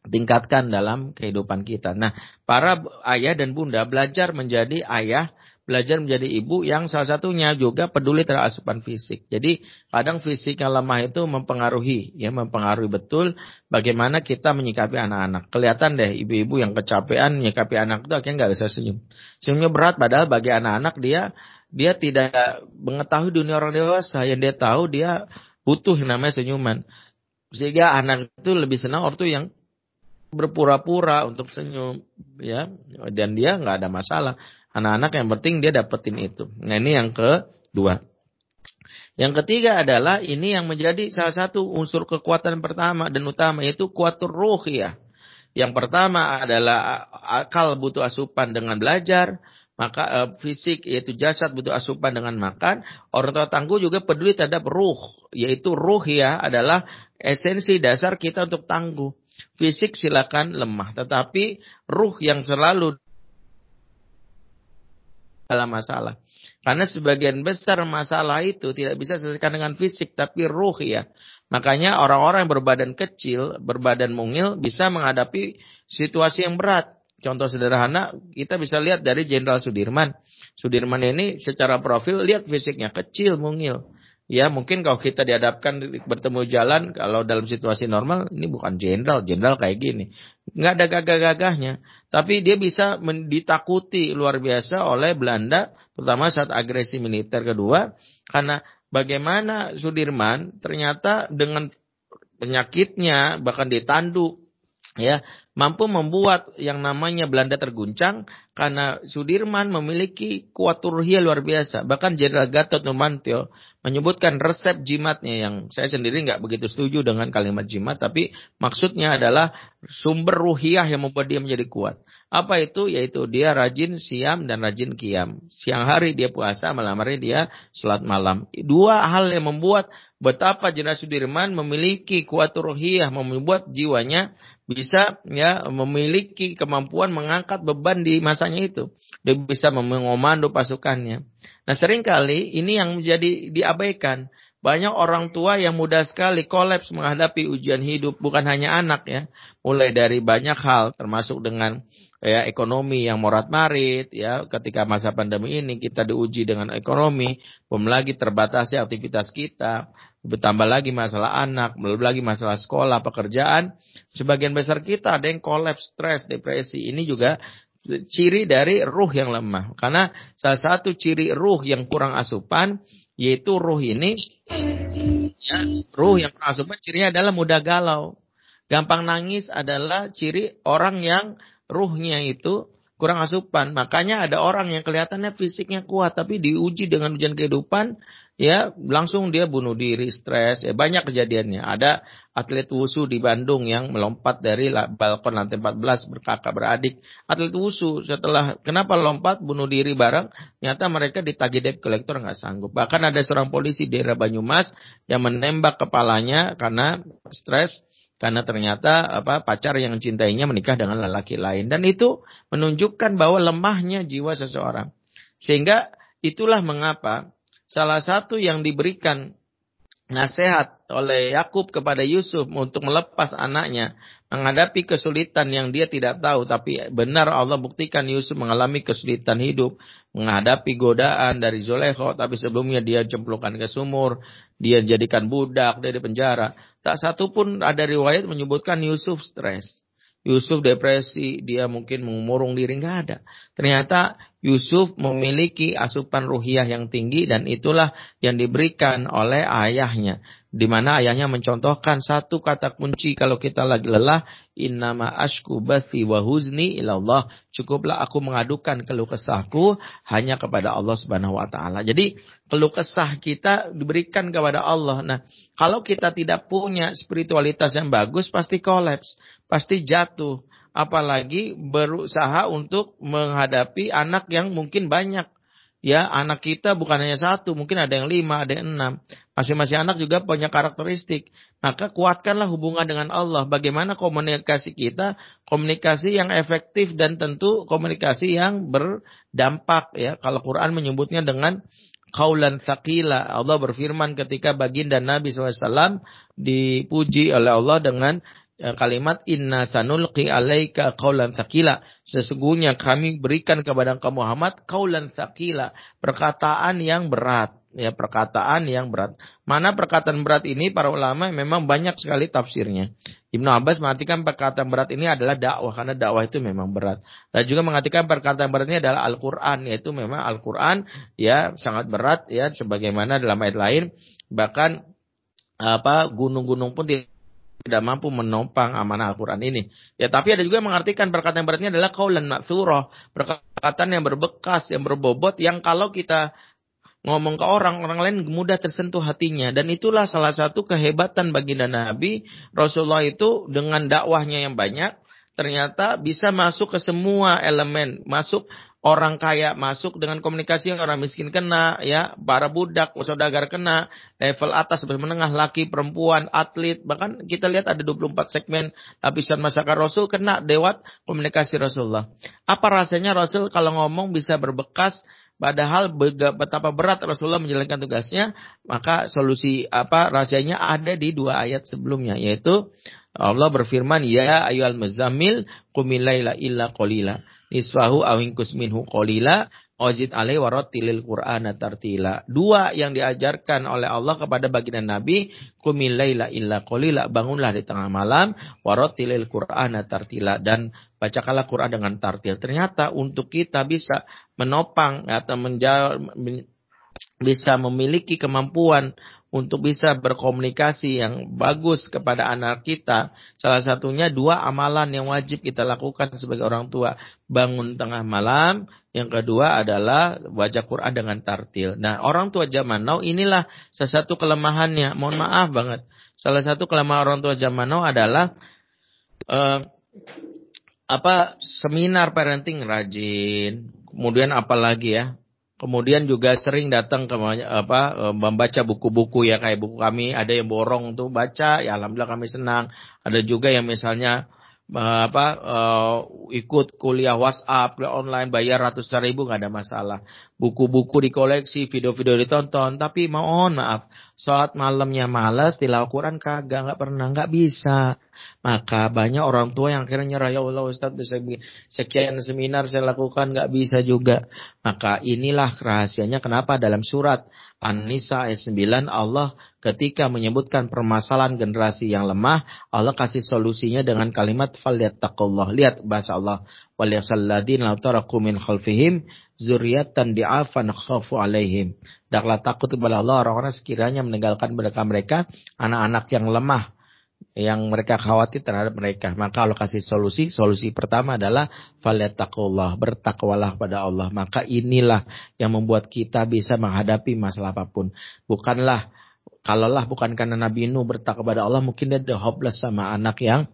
Speaker 1: tingkatkan dalam kehidupan kita. Nah para ayah dan bunda belajar menjadi ayah belajar menjadi ibu yang salah satunya juga peduli terhadap asupan fisik. Jadi kadang fisik yang lemah itu mempengaruhi, ya mempengaruhi betul bagaimana kita menyikapi anak-anak. Kelihatan deh ibu-ibu yang kecapean menyikapi anak itu akhirnya nggak bisa senyum. Senyumnya berat padahal bagi anak-anak dia dia tidak mengetahui dunia orang dewasa. Yang dia tahu dia butuh yang namanya senyuman. Sehingga anak itu lebih senang ortu yang berpura-pura untuk senyum ya dan dia nggak ada masalah Anak-anak yang penting dia dapetin itu. Nah ini yang kedua. Yang ketiga adalah ini yang menjadi salah satu unsur kekuatan pertama dan utama yaitu kuatur ya. Yang pertama adalah akal butuh asupan dengan belajar, maka uh, fisik yaitu jasad butuh asupan dengan makan. Orang tua tangguh juga peduli terhadap ruh, yaitu ruh ya adalah esensi dasar kita untuk tangguh. Fisik silakan lemah, tetapi ruh yang selalu dalam masalah. Karena sebagian besar masalah itu tidak bisa diselesaikan dengan fisik, tapi ruh ya. Makanya orang-orang yang berbadan kecil, berbadan mungil bisa menghadapi situasi yang berat. contoh sederhana kita bisa lihat dari Jenderal Sudirman. Sudirman ini secara profil lihat fisiknya kecil, mungil. Ya mungkin kalau kita dihadapkan bertemu jalan kalau dalam situasi normal ini bukan jenderal, jenderal kayak gini. Nggak ada gagah-gagahnya. Tapi dia bisa ditakuti luar biasa oleh Belanda terutama saat agresi militer kedua karena bagaimana Sudirman ternyata dengan penyakitnya bahkan ditandu ya mampu membuat yang namanya Belanda terguncang karena Sudirman memiliki kuat luar biasa. Bahkan Jenderal Gatot Nurmantio menyebutkan resep jimatnya yang saya sendiri nggak begitu setuju dengan kalimat jimat, tapi maksudnya adalah sumber ruhiah yang membuat dia menjadi kuat. Apa itu? Yaitu dia rajin siam dan rajin kiam. Siang hari dia puasa, malam hari dia sholat malam. Dua hal yang membuat betapa Jenderal Sudirman memiliki kuat membuat jiwanya bisa ya memiliki kemampuan mengangkat beban di masanya itu. Dia bisa mengomando pasukannya. Nah sering kali ini yang menjadi diabaikan. Banyak orang tua yang mudah sekali kolaps menghadapi ujian hidup, bukan hanya anak ya. Mulai dari banyak hal, termasuk dengan ya ekonomi yang morat marit ya ketika masa pandemi ini kita diuji dengan ekonomi belum lagi terbatasi aktivitas kita bertambah lagi masalah anak belum lagi masalah sekolah pekerjaan. Sebagian besar kita ada yang kolaps stres depresi. Ini juga ciri dari ruh yang lemah. Karena salah satu ciri ruh yang kurang asupan yaitu ruh ini ya, ruh yang kurang asupan cirinya adalah mudah galau. Gampang nangis adalah ciri orang yang ruhnya itu kurang asupan. Makanya ada orang yang kelihatannya fisiknya kuat tapi diuji dengan ujian kehidupan ya langsung dia bunuh diri, stres. Ya, banyak kejadiannya. Ada atlet wusu di Bandung yang melompat dari balkon lantai 14 berkakak beradik. Atlet wusu setelah kenapa lompat bunuh diri bareng, ternyata mereka ditagih debt collector nggak sanggup. Bahkan ada seorang polisi di daerah Banyumas yang menembak kepalanya karena stres karena ternyata apa pacar yang mencintainya menikah dengan lelaki lain. Dan itu menunjukkan bahwa lemahnya jiwa seseorang. Sehingga itulah mengapa salah satu yang diberikan nasihat oleh Yakub kepada Yusuf untuk melepas anaknya menghadapi kesulitan yang dia tidak tahu. Tapi benar Allah buktikan Yusuf mengalami kesulitan hidup menghadapi godaan dari Zolekho tapi sebelumnya dia cemplungkan ke sumur dia jadikan budak dari penjara tak satu pun ada riwayat menyebutkan Yusuf stres Yusuf depresi, dia mungkin mengurung diri, nggak ada. Ternyata Yusuf memiliki asupan ruhiah yang tinggi dan itulah yang diberikan oleh ayahnya di mana ayahnya mencontohkan satu kata kunci kalau kita lagi lelah innama ashku bathi wa huzni ilallah cukuplah aku mengadukan keluh kesahku hanya kepada Allah Subhanahu wa taala. Jadi keluh kesah kita diberikan kepada Allah. Nah, kalau kita tidak punya spiritualitas yang bagus pasti kolaps, pasti jatuh. Apalagi berusaha untuk menghadapi anak yang mungkin banyak ya anak kita bukan hanya satu, mungkin ada yang lima, ada yang enam. Masing-masing anak juga punya karakteristik. Maka kuatkanlah hubungan dengan Allah. Bagaimana komunikasi kita, komunikasi yang efektif dan tentu komunikasi yang berdampak. Ya, kalau Quran menyebutnya dengan kaulan sakila. Allah berfirman ketika baginda Nabi SAW dipuji oleh Allah dengan kalimat inna sanulqi alaika qaulan thaqila. Sesungguhnya kami berikan kepada kamu Muhammad qaulan thaqila, perkataan yang berat, ya perkataan yang berat. Mana perkataan berat ini para ulama memang banyak sekali tafsirnya. Ibnu Abbas mengatakan perkataan berat ini adalah dakwah karena dakwah itu memang berat. Dan juga mengatakan perkataan berat ini adalah Al-Qur'an yaitu memang Al-Qur'an ya sangat berat ya sebagaimana dalam ayat lain bahkan apa gunung-gunung pun tidak tidak mampu menopang amanah Al-Quran ini. Ya, tapi ada juga yang mengartikan perkataan yang beratnya adalah kaulan maksurah. Perkataan yang berbekas, yang berbobot, yang kalau kita ngomong ke orang, orang lain mudah tersentuh hatinya. Dan itulah salah satu kehebatan baginda Nabi. Rasulullah itu dengan dakwahnya yang banyak, ternyata bisa masuk ke semua elemen. Masuk orang kaya masuk dengan komunikasi yang orang miskin kena, ya, para budak, saudagar kena, level atas sampai menengah, laki, perempuan, atlet, bahkan kita lihat ada 24 segmen lapisan masyarakat Rasul kena lewat komunikasi Rasulullah. Apa rasanya Rasul kalau ngomong bisa berbekas, Padahal betapa berat Rasulullah menjalankan tugasnya, maka solusi apa rahasianya ada di dua ayat sebelumnya yaitu Allah berfirman, "Ya ayyuhal muzammil qumil laila illa qalila." Nisfahu awingkus minhu qalila Ozid alaih tilil Qur'an tartila. Dua yang diajarkan oleh Allah kepada baginda Nabi. Kumil layla illa qalila. Bangunlah di tengah malam. tilil Qur'an tartila. Dan bacakanlah Qur'an dengan tartil. Ternyata untuk kita bisa menopang atau menjawab, bisa memiliki kemampuan untuk bisa berkomunikasi yang bagus kepada anak kita. Salah satunya dua amalan yang wajib kita lakukan sebagai orang tua. Bangun tengah malam. Yang kedua adalah baca Quran dengan tartil. Nah orang tua zaman now inilah salah satu kelemahannya. Mohon maaf banget. Salah satu kelemahan orang tua zaman now adalah uh, apa seminar parenting rajin. Kemudian apalagi ya Kemudian juga sering datang ke apa e, membaca buku-buku ya kayak buku kami ada yang borong tuh baca ya alhamdulillah kami senang. Ada juga yang misalnya apa uh, ikut kuliah WhatsApp, kuliah online bayar ratusan ribu nggak ada masalah. Buku-buku dikoleksi, video-video ditonton, tapi mohon maaf, sholat malamnya malas, tilawah Quran kagak, nggak pernah, nggak bisa. Maka banyak orang tua yang akhirnya nyerah, ya Allah Ustaz, sekian seminar saya lakukan nggak bisa juga. Maka inilah rahasianya kenapa dalam surat An-Nisa ayat 9 Allah ketika menyebutkan permasalahan generasi yang lemah, Allah kasih solusinya dengan kalimat falyattaqullah. Lihat bahasa Allah. Waliyasalladin la taraku min khalfihim zuriatan di'afan khafu alaihim. Daklah takut kepada Allah orang-orang sekiranya meninggalkan mereka mereka anak-anak yang lemah yang mereka khawatir terhadap mereka. Maka Allah kasih solusi. Solusi pertama adalah falyattaqullah, bertakwalah pada Allah. Maka inilah yang membuat kita bisa menghadapi masalah apa pun. Bukanlah kalaulah bukan karena Nabi Nuh bertakwa kepada Allah, mungkin dia hopeless sama anak yang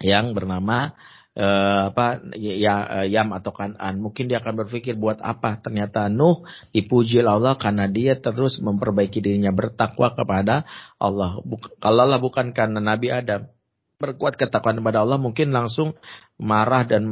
Speaker 1: yang bernama uh, apa ya uh, Yam atau Kanan. Mungkin dia akan berpikir buat apa? Ternyata Nuh dipuji Allah karena dia terus memperbaiki dirinya bertakwa kepada Allah. Buk, kalaulah bukan karena Nabi Adam berkuat ketakwaan kepada Allah mungkin langsung marah dan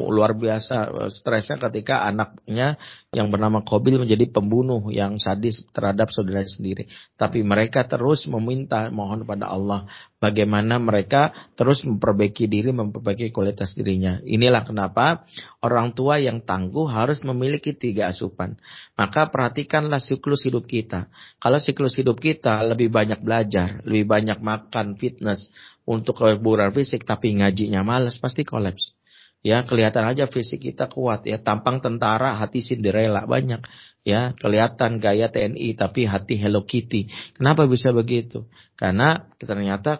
Speaker 1: luar biasa eh, stresnya ketika anaknya yang bernama Kobil menjadi pembunuh yang sadis terhadap saudara sendiri. Tapi mereka terus meminta mohon pada Allah bagaimana mereka terus memperbaiki diri, memperbaiki kualitas dirinya. Inilah kenapa orang tua yang tangguh harus memiliki tiga asupan. Maka perhatikanlah siklus hidup kita. Kalau siklus hidup kita lebih banyak belajar, lebih banyak makan, fitness, untuk keburan fisik tapi ngajinya males pasti kolaps. Ya, kelihatan aja fisik kita kuat ya, tampang tentara, hati Cinderella banyak. Ya, kelihatan gaya TNI tapi hati Hello Kitty. Kenapa bisa begitu? Karena ternyata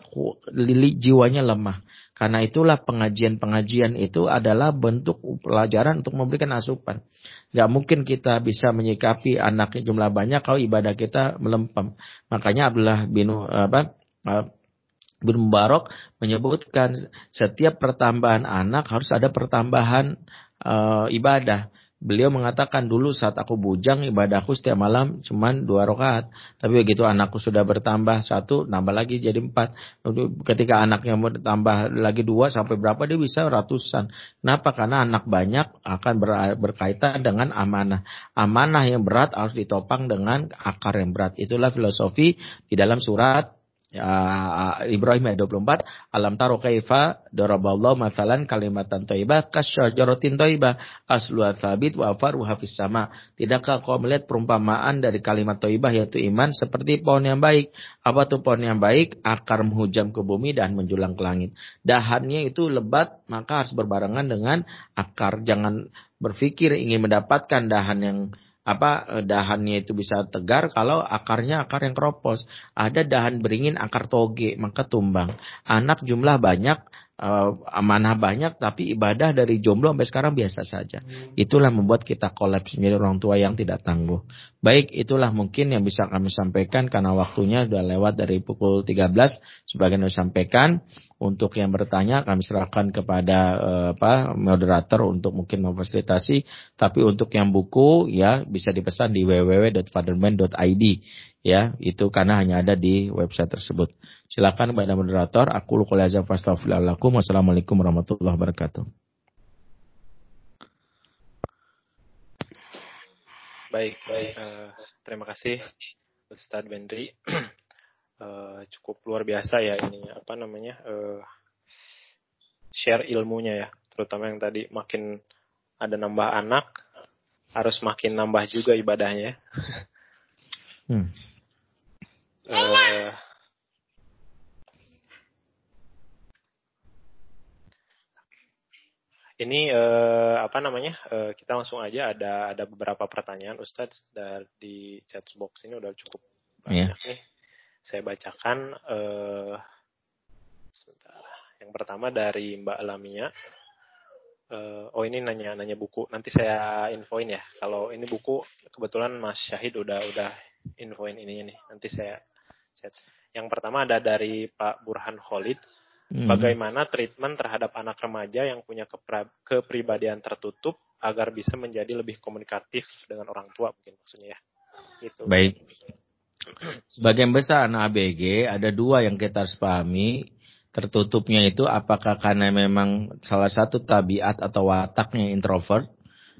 Speaker 1: lili jiwanya lemah. Karena itulah pengajian-pengajian itu adalah bentuk pelajaran untuk memberikan asupan. Gak mungkin kita bisa menyikapi anaknya jumlah banyak kalau ibadah kita melempem. Makanya Abdullah bin apa Ibnu Mubarak menyebutkan setiap pertambahan anak harus ada pertambahan uh, ibadah. Beliau mengatakan dulu saat aku bujang ibadahku setiap malam cuma dua rakaat. Tapi begitu anakku sudah bertambah satu, nambah lagi jadi empat. Ketika anaknya mau bertambah lagi dua sampai berapa dia bisa ratusan. Kenapa? Karena anak banyak akan ber, berkaitan dengan amanah. Amanah yang berat harus ditopang dengan akar yang berat. Itulah filosofi di dalam surat Ya, Ibrahim ayat 24 alam taro kaifa daraballahu masalan kalimatan thayyibah kasyajaratin thayyibah aslu tsabit wa faruha fis sama. Tidakkah kau melihat perumpamaan dari kalimat thayyibah yaitu iman seperti pohon yang baik? Apa tuh pohon yang baik? Akar menghujam ke bumi dan menjulang ke langit. Dahannya itu lebat maka harus berbarengan dengan akar. Jangan berpikir ingin mendapatkan dahan yang apa eh, dahannya itu bisa tegar kalau akarnya akar yang keropos. Ada dahan beringin akar toge maka tumbang. Anak jumlah banyak uh, amanah banyak tapi ibadah dari jomblo sampai sekarang biasa saja. Itulah membuat kita kolaps menjadi orang tua yang tidak tangguh. Baik, itulah mungkin yang bisa kami sampaikan karena waktunya sudah lewat dari pukul 13 sebagian disampaikan. Untuk yang bertanya kami serahkan kepada uh, apa moderator untuk mungkin memfasilitasi. Tapi untuk yang buku ya bisa dipesan di www.fatherman.id ya itu karena hanya ada di website tersebut. Silakan kepada moderator. Aku lukul azam Wassalamualaikum warahmatullahi wabarakatuh.
Speaker 2: baik, baik. Uh, terima kasih Ustadz Bendri. uh, <clears throat> cukup luar biasa ya ini apa namanya uh, share ilmunya ya, terutama yang tadi makin ada nambah anak harus makin nambah juga ibadahnya. hmm. Uh, Ini uh, apa namanya? Uh, kita langsung aja ada ada beberapa pertanyaan Ustadz dari chat box ini udah cukup banyak yeah. nih. Saya bacakan uh, sebentar. Yang pertama dari Mbak Lamia. Uh, oh ini nanya nanya buku. Nanti saya infoin ya. Kalau ini buku kebetulan Mas Syahid udah udah infoin ini nih. Nanti saya. Yang pertama ada dari Pak Burhan Khalid Hmm. Bagaimana treatment terhadap anak remaja yang punya kepribadian tertutup agar bisa menjadi lebih komunikatif dengan orang tua mungkin maksudnya ya.
Speaker 1: Itu. Baik. Sebagian besar anak ABG ada dua yang kita harus pahami. Tertutupnya itu apakah karena memang salah satu tabiat atau wataknya introvert.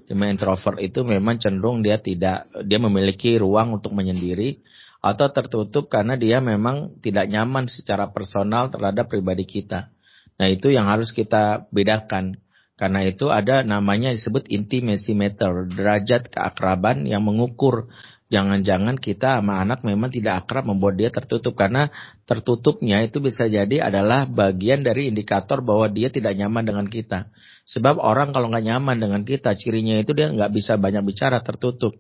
Speaker 1: Di mana introvert itu memang cenderung dia tidak dia memiliki ruang untuk menyendiri atau tertutup karena dia memang tidak nyaman secara personal terhadap pribadi kita. Nah, itu yang harus kita bedakan. Karena itu ada namanya disebut intimacy meter, derajat keakraban yang mengukur jangan-jangan kita sama anak memang tidak akrab membuat dia tertutup karena tertutupnya itu bisa jadi adalah bagian dari indikator bahwa dia tidak nyaman dengan kita. Sebab orang kalau nggak nyaman dengan kita, cirinya itu dia nggak bisa banyak bicara tertutup.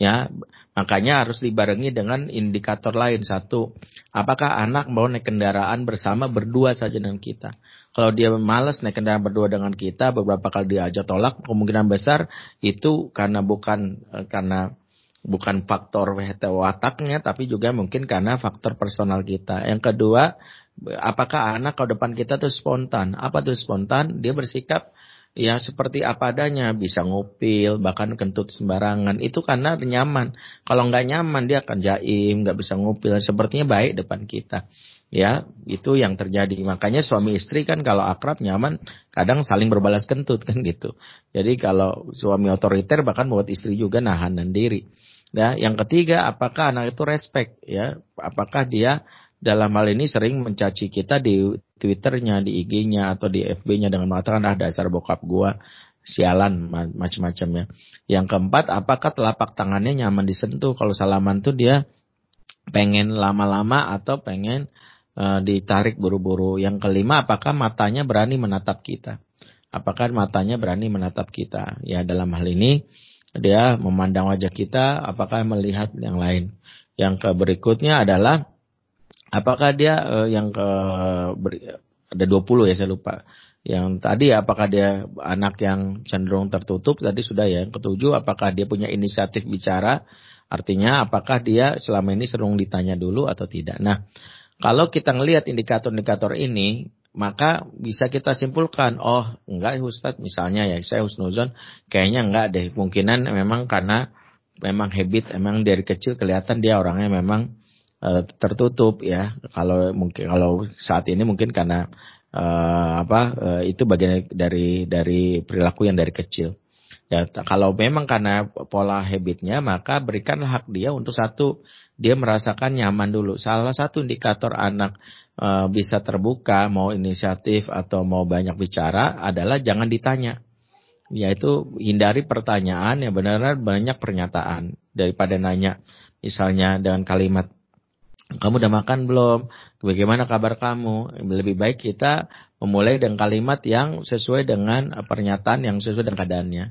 Speaker 1: Ya, makanya harus dibarengi dengan indikator lain. Satu, apakah anak mau naik kendaraan bersama berdua saja dengan kita? Kalau dia malas naik kendaraan berdua dengan kita, beberapa kali diajak tolak, kemungkinan besar itu karena bukan eh, karena bukan faktor wataknya, tapi juga mungkin karena faktor personal kita. Yang kedua, apakah anak kalau depan kita tuh spontan? Apa tuh spontan? Dia bersikap ya seperti apa adanya, bisa ngupil, bahkan kentut sembarangan. Itu karena nyaman. Kalau nggak nyaman dia akan jaim, nggak bisa ngupil. Sepertinya baik depan kita. Ya, itu yang terjadi. Makanya suami istri kan kalau akrab nyaman, kadang saling berbalas kentut kan gitu. Jadi kalau suami otoriter bahkan buat istri juga nahan diri. Ya, yang ketiga, apakah anak itu respect ya? Apakah dia dalam hal ini sering mencaci kita di Twitternya, di IG-nya atau di FB-nya dengan mengatakan ah dasar bokap gua sialan macam-macam ya. Yang keempat, apakah telapak tangannya nyaman disentuh? Kalau salaman tuh dia pengen lama-lama atau pengen uh, ditarik buru-buru. Yang kelima, apakah matanya berani menatap kita? Apakah matanya berani menatap kita? Ya dalam hal ini dia memandang wajah kita, apakah melihat yang lain? Yang berikutnya adalah Apakah dia uh, yang ke ber, ada 20 ya saya lupa. Yang tadi apakah dia anak yang cenderung tertutup tadi sudah ya. Yang ketujuh apakah dia punya inisiatif bicara? Artinya apakah dia selama ini sering ditanya dulu atau tidak. Nah, kalau kita ngelihat indikator-indikator ini, maka bisa kita simpulkan, oh enggak Ustadz misalnya ya saya husnuzon kayaknya enggak deh. Mungkinan memang karena memang habit, emang dari kecil kelihatan dia orangnya memang uh, tertutup ya. Kalau mungkin kalau saat ini mungkin karena uh, apa uh, itu bagian dari dari perilaku yang dari kecil. Ya, kalau memang karena pola habitnya, maka berikanlah hak dia untuk satu, dia merasakan nyaman dulu. Salah satu indikator anak e, bisa terbuka, mau inisiatif atau mau banyak bicara adalah jangan ditanya. Yaitu hindari pertanyaan yang benar-benar banyak pernyataan daripada nanya. Misalnya dengan kalimat kamu udah makan belum? Bagaimana kabar kamu? Lebih baik kita memulai dengan kalimat yang sesuai dengan pernyataan yang sesuai dengan keadaannya.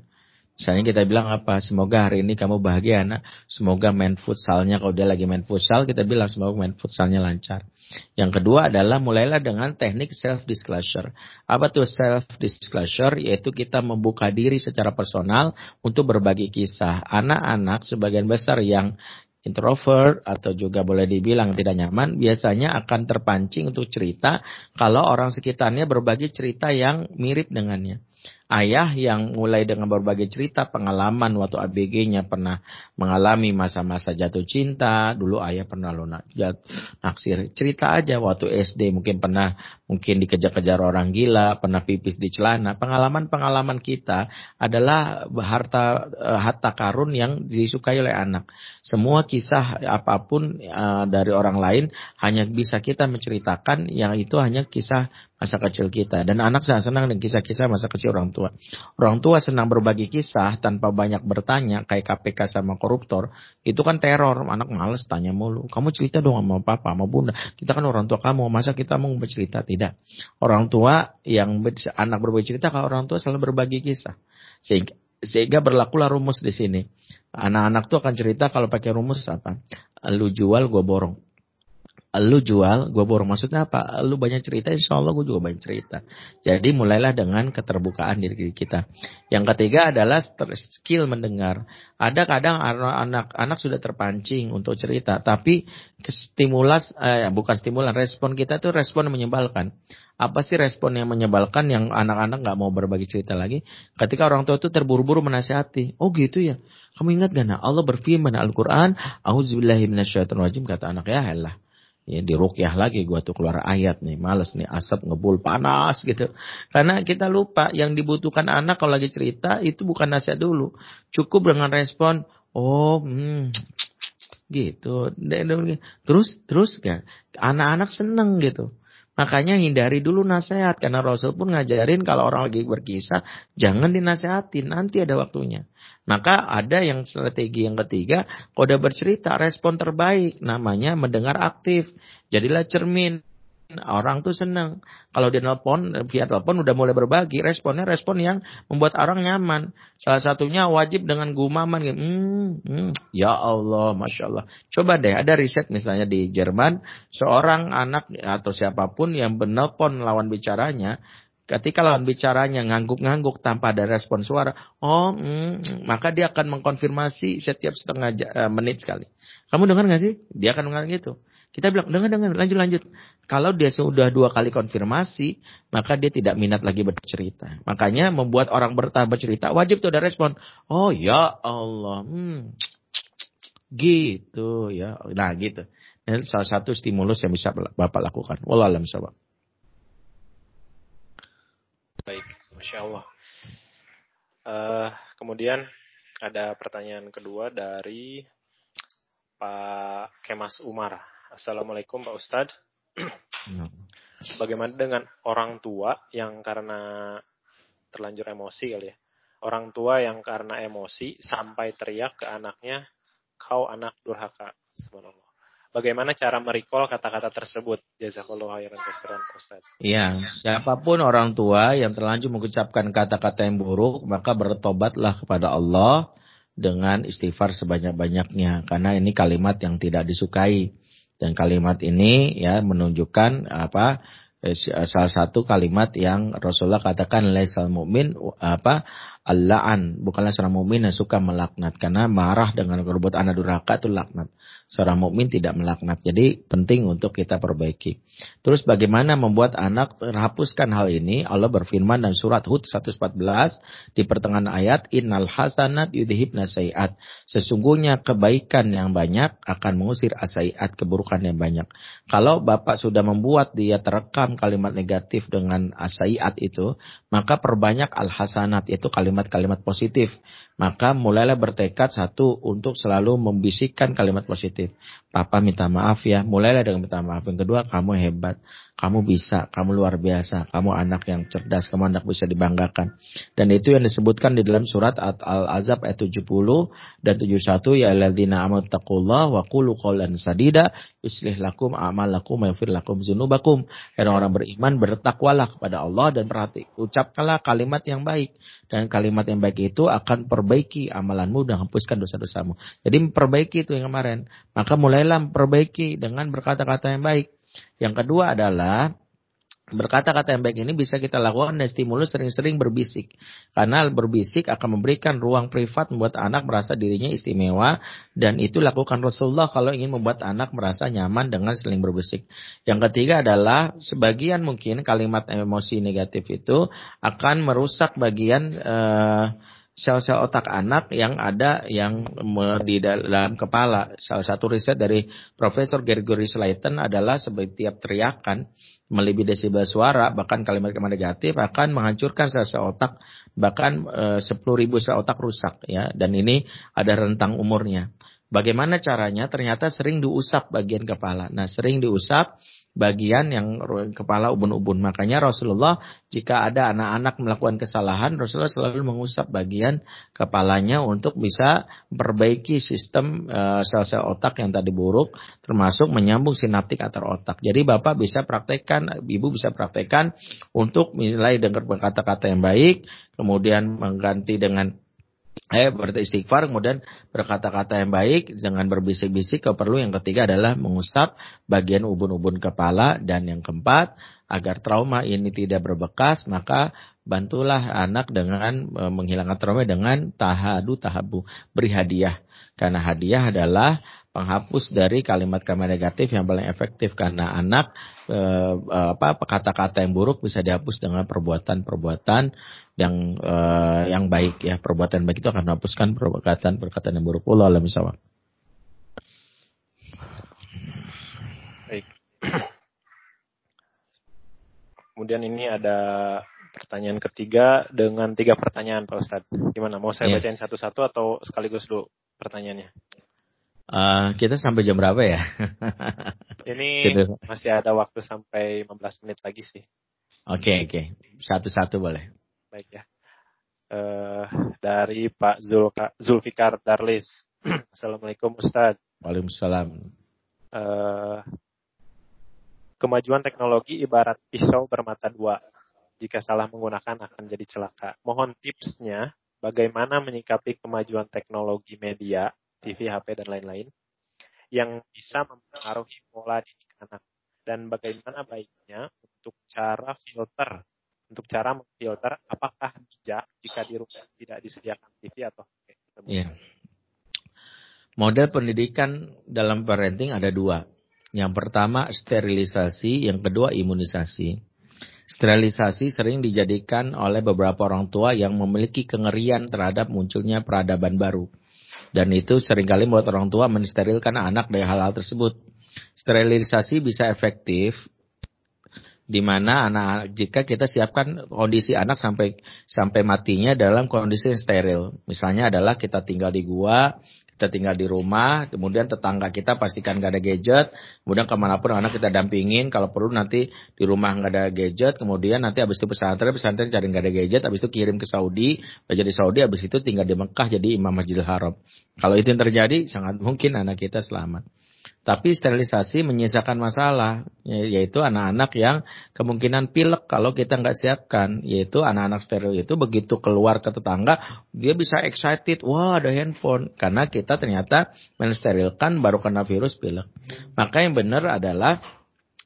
Speaker 1: Misalnya kita bilang apa? Semoga hari ini kamu bahagia anak. Semoga main futsalnya kalau dia lagi main futsal kita bilang semoga main futsalnya lancar. Yang kedua adalah mulailah dengan teknik self disclosure. Apa tuh self disclosure? Yaitu kita membuka diri secara personal untuk berbagi kisah. Anak-anak sebagian besar yang introvert atau juga boleh dibilang tidak nyaman biasanya akan terpancing untuk cerita kalau orang sekitarnya berbagi cerita yang mirip dengannya. ayah yang mulai dengan berbagai cerita pengalaman waktu ABG-nya pernah mengalami masa-masa jatuh cinta. Dulu ayah pernah lo naksir cerita aja waktu SD mungkin pernah mungkin dikejar-kejar orang gila, pernah pipis di celana. Pengalaman-pengalaman kita adalah harta eh, harta karun yang disukai oleh anak. Semua kisah apa pun uh, dari orang lain hanya bisa kita menceritakan yang itu hanya kisah masa kecil kita. Dan anak sangat senang dengan kisah-kisah masa kecil orang tua. Orang tua senang berbagi kisah tanpa banyak bertanya, kayak KPK sama koruptor. Itu kan teror, anak males tanya mulu. Kamu cerita dong sama papa, sama bunda. Kita kan orang tua kamu, masa kita mau bercerita? Tidak. Orang tua yang anak berbagi cerita, kalau orang tua selalu berbagi kisah. Sehingga, sehingga berlakulah rumus di sini. Anak-anak tuh akan cerita kalau pakai rumus apa? Lu jual, gue borong lu jual, gue borong. Maksudnya apa? Lu banyak cerita, insya Allah gue juga banyak cerita. Jadi mulailah dengan keterbukaan diri kita. Yang ketiga adalah skill mendengar. Ada kadang anak-anak sudah terpancing untuk cerita, tapi stimulus, eh, bukan stimulan, respon kita tuh respon menyebalkan. Apa sih respon yang menyebalkan yang anak-anak nggak mau berbagi cerita lagi? Ketika orang tua itu terburu-buru menasihati. Oh gitu ya. Kamu ingat gak? Nah, Allah berfirman Al-Quran. Auzubillahiminasyaitonirrajim. Kata anak ya Allah Ya di rukyah lagi gua tuh keluar ayat nih, males nih asap ngebul panas gitu. Karena kita lupa yang dibutuhkan anak kalau lagi cerita itu bukan nasihat dulu. Cukup dengan respon, oh hmm, gitu. Terus terus kan anak-anak seneng gitu. Makanya hindari dulu nasihat karena Rasul pun ngajarin kalau orang lagi berkisah jangan dinasehatin nanti ada waktunya. Maka ada yang strategi yang ketiga kode bercerita respon terbaik namanya mendengar aktif. Jadilah cermin orang tuh seneng. Kalau dia nelpon via telepon udah mulai berbagi, responnya respon yang membuat orang nyaman. Salah satunya wajib dengan gumaman. Hmm, hmm, ya Allah, masya Allah. Coba deh, ada riset misalnya di Jerman, seorang anak atau siapa pun yang menelpon lawan bicaranya, Ketika lawan bicaranya ngangguk-ngangguk tanpa ada respon suara, oh, mm, maka dia akan mengkonfirmasi setiap setengah uh, menit sekali. Kamu dengar nggak sih? Dia akan mengatakan gitu. Kita bilang, dengar, dengar, lanjut, lanjut. Kalau dia sudah dua kali konfirmasi, maka dia tidak minat lagi bercerita. Makanya membuat orang bertahap bercerita, wajib tuh ada respon. Oh ya Allah, hmm, gitu ya. Nah gitu. Ini salah satu stimulus yang bisa Bapak lakukan. Wallahualam sahabat.
Speaker 2: Baik, Masya Allah. Uh, kemudian ada pertanyaan kedua dari Pak Kemas Umar. Assalamualaikum Pak Ustadz. <clears throat> Bagaimana dengan orang tua yang karena terlanjur emosi kali ya? Orang tua yang karena emosi sampai teriak ke anaknya, kau anak durhaka. Subhanallah. Bagaimana cara merecall kata-kata tersebut? Jazakallah khairan Ustaz.
Speaker 1: Iya, siapa pun orang tua yang terlanjur mengucapkan kata-kata yang buruk, maka bertobatlah kepada Allah dengan istighfar sebanyak-banyaknya karena ini kalimat yang tidak disukai. Dan kalimat ini ya menunjukkan apa eh, salah satu kalimat yang Rasulullah katakan laisal mu'min apa Al-la'an bukanlah seorang mukmin yang suka melaknat karena marah dengan perbuatan anak durhaka itu laknat. Seorang mukmin tidak melaknat. Jadi penting untuk kita perbaiki. Terus bagaimana membuat anak terhapuskan hal ini? Allah berfirman dan surat Hud 114 di pertengahan ayat innal hasanat yudhibna sayiat. Sesungguhnya kebaikan yang banyak akan mengusir asaiat keburukan yang banyak. Kalau Bapak sudah membuat dia terekam kalimat negatif dengan asaiat itu, maka perbanyak al-hasanat itu kalimat kalimat-kalimat positif. Maka mulailah bertekad satu untuk selalu membisikkan kalimat positif. Papa minta maaf ya, mulailah dengan minta maaf. Yang kedua, kamu hebat. Kamu bisa, kamu luar biasa, kamu anak yang cerdas, kamu anak bisa dibanggakan. Dan itu yang disebutkan di dalam surat Al-Azab ayat 70 dan 71 ya alladzina amanu taqullah wa qulu qawlan sadida yuslih lakum wa yaghfir lakum dzunubakum. Orang-orang beriman bertakwalah kepada Allah dan perhati ucapkanlah kalimat yang baik dan kalimat yang baik itu akan perbaiki amalanmu dan hapuskan dosa-dosamu. Jadi perbaiki itu yang kemarin. Maka mulailah perbaiki dengan berkata-kata yang baik. Yang kedua adalah Berkata-kata yang baik ini bisa kita lakukan dan stimulus sering-sering berbisik. Karena berbisik akan memberikan ruang privat membuat anak merasa dirinya istimewa. Dan itu lakukan Rasulullah kalau ingin membuat anak merasa nyaman dengan sering berbisik. Yang ketiga adalah sebagian mungkin kalimat emosi negatif itu akan merusak bagian uh, sel-sel otak anak yang ada yang di dalam kepala. Salah satu riset dari Profesor Gregory Slayton adalah setiap teriakan melebihi desibel suara, bahkan kalimat-kalimat negatif akan menghancurkan sel-sel otak, bahkan eh, sepuluh ribu sel otak rusak ya. Dan ini ada rentang umurnya. Bagaimana caranya? Ternyata sering diusap bagian kepala. Nah, sering diusap bagian yang kepala ubun-ubun. Makanya Rasulullah jika ada anak-anak melakukan kesalahan, Rasulullah selalu mengusap bagian kepalanya untuk bisa memperbaiki sistem eh, sel-sel otak yang tadi buruk, termasuk menyambung sinaptik antar otak. Jadi Bapak bisa praktekkan, Ibu bisa praktekkan untuk mulai dengar kata-kata yang baik, kemudian mengganti dengan eh berarti istighfar kemudian berkata-kata yang baik jangan berbisik-bisik. Perlu yang ketiga adalah mengusap bagian ubun-ubun kepala. Dan yang keempat agar trauma ini tidak berbekas maka bantulah anak dengan e, menghilangkan trauma dengan tahadu tahabu beri hadiah. Karena hadiah adalah penghapus dari kalimat-kalimat negatif yang paling efektif karena anak e, apa kata-kata yang buruk bisa dihapus dengan perbuatan-perbuatan yang e, yang baik ya perbuatan baik itu akan menghapuskan perbuatan-perbuatan yang buruk. Allah alam
Speaker 2: Baik. Kemudian ini ada pertanyaan ketiga dengan tiga pertanyaan Pak Ustadz. Gimana? Mau saya yeah. bacain satu-satu atau sekaligus dulu pertanyaannya?
Speaker 1: Uh, kita sampai jam berapa ya? <laughs>
Speaker 2: ini gitu. masih ada waktu sampai 15 menit lagi sih.
Speaker 1: Oke okay, oke, okay. satu-satu boleh.
Speaker 2: Baik ya. Uh, dari Pak Zulka, Zulfikar Darlis. <clears throat> Assalamualaikum Ustadz.
Speaker 1: Waalaikumsalam.
Speaker 2: Uh, Kemajuan teknologi ibarat pisau bermata dua. Jika salah menggunakan akan jadi celaka. Mohon tipsnya bagaimana menyikapi kemajuan teknologi media, TV, HP, dan lain-lain yang bisa mempengaruhi pola didik anak. Dan bagaimana baiknya untuk cara filter, untuk cara memfilter apakah bijak jika di rumah tidak disediakan TV atau HP.
Speaker 1: Yeah. Model pendidikan dalam parenting ada dua yang pertama sterilisasi, yang kedua imunisasi. Sterilisasi sering dijadikan oleh beberapa orang tua yang memiliki kengerian terhadap munculnya peradaban baru. Dan itu sering kali membuat orang tua mensterilkan anak dari hal-hal tersebut. Sterilisasi bisa efektif di mana anak jika kita siapkan kondisi anak sampai sampai matinya dalam kondisi yang steril. Misalnya adalah kita tinggal di gua, kita tinggal di rumah, kemudian tetangga kita pastikan gak ada gadget, kemudian ke mana pun anak kita dampingin, kalau perlu nanti di rumah gak ada gadget, kemudian nanti habis itu pesantren, pesantren cari gak ada gadget, habis itu kirim ke Saudi, belajar di Saudi, habis itu tinggal di Mekah jadi imam Masjidil Haram. Kalau itu yang terjadi, sangat mungkin anak kita selamat. Tapi sterilisasi menyisakan masalah, ya, yaitu anak-anak yang kemungkinan pilek kalau kita nggak siapkan, yaitu anak-anak steril itu begitu keluar ke tetangga, dia bisa excited, wah ada handphone, karena kita ternyata mensterilkan baru kena virus pilek. Maka yang benar adalah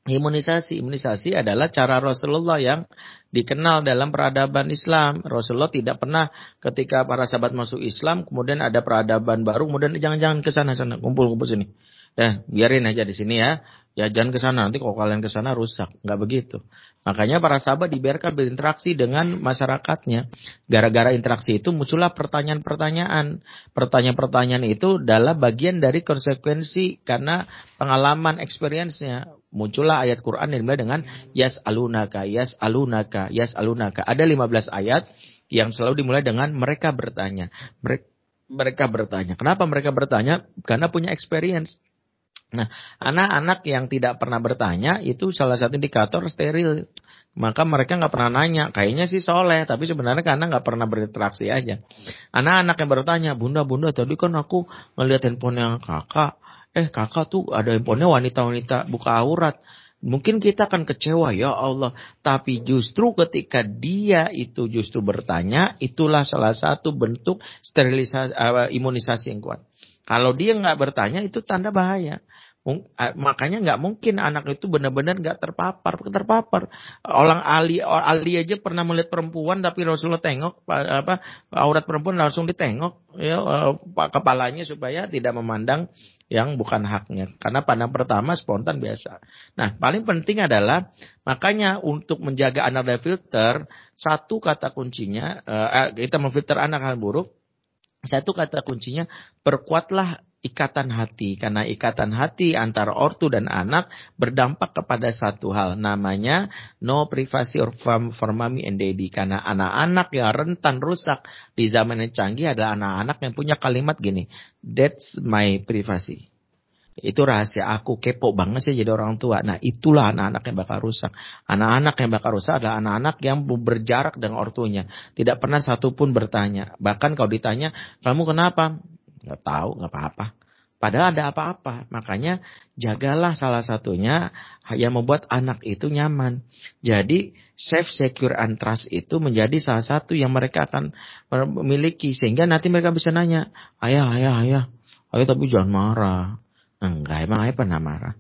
Speaker 1: imunisasi. Imunisasi adalah cara Rasulullah yang dikenal dalam peradaban Islam. Rasulullah tidak pernah ketika para sahabat masuk Islam, kemudian ada peradaban baru, kemudian jangan-jangan ke sana sana kumpul-kumpul sini. Ya, biarin aja di sini ya. Ya jangan ke sana nanti kalau kalian ke sana rusak. Nggak begitu. Makanya para sahabat dibiarkan berinteraksi dengan masyarakatnya. Gara-gara interaksi itu muncullah pertanyaan-pertanyaan. Pertanyaan-pertanyaan itu adalah bagian dari konsekuensi karena pengalaman experience-nya. Muncullah ayat Quran yang dimulai dengan yas alunaka, yas alunaka, yas alunaka. Ada 15 ayat yang selalu dimulai dengan mereka bertanya. Mereka bertanya. Kenapa mereka bertanya? Karena punya experience. Nah, anak-anak yang tidak pernah bertanya itu salah satu indikator steril. Maka mereka nggak pernah nanya, kayaknya sih soleh, tapi sebenarnya karena nggak pernah berinteraksi aja. Anak-anak yang bertanya, bunda, bunda, tadi kan aku ngeliat handphone yang kakak, eh kakak tuh ada handphonenya wanita-wanita buka aurat. Mungkin kita akan kecewa, ya Allah. Tapi justru ketika dia itu justru bertanya, itulah salah satu bentuk sterilisasi, uh, imunisasi yang kuat. Kalau dia nggak bertanya, itu tanda bahaya. Makanya nggak mungkin anak itu benar-benar nggak terpapar, terpapar. Orang Ali, Ali aja pernah melihat perempuan tapi Rasulullah tengok apa aurat perempuan langsung ditengok ya eh, kepalanya supaya tidak memandang yang bukan haknya. Karena pandang pertama spontan biasa. Nah, paling penting adalah makanya untuk menjaga anak dari filter, satu kata kuncinya uh, kita memfilter anak hal buruk. Satu kata kuncinya perkuatlah ikatan hati karena ikatan hati antara ortu dan anak berdampak kepada satu hal namanya no privacy or for mommy and daddy karena anak-anak yang rentan rusak di zaman yang canggih adalah anak-anak yang punya kalimat gini that's my privacy itu rahasia aku kepo banget sih jadi orang tua. Nah itulah anak-anak yang bakal rusak. Anak-anak yang bakal rusak adalah anak-anak yang berjarak dengan ortunya. Tidak pernah satupun bertanya. Bahkan kalau ditanya, kamu kenapa? Nggak tahu, nggak apa-apa. Padahal ada apa-apa. Makanya jagalah salah satunya yang membuat anak itu nyaman. Jadi safe, secure, and trust itu menjadi salah satu yang mereka akan memiliki. Sehingga nanti mereka bisa nanya, ayah, ayah, ayah, ayah tapi jangan marah. Enggak, emang ayah pernah marah.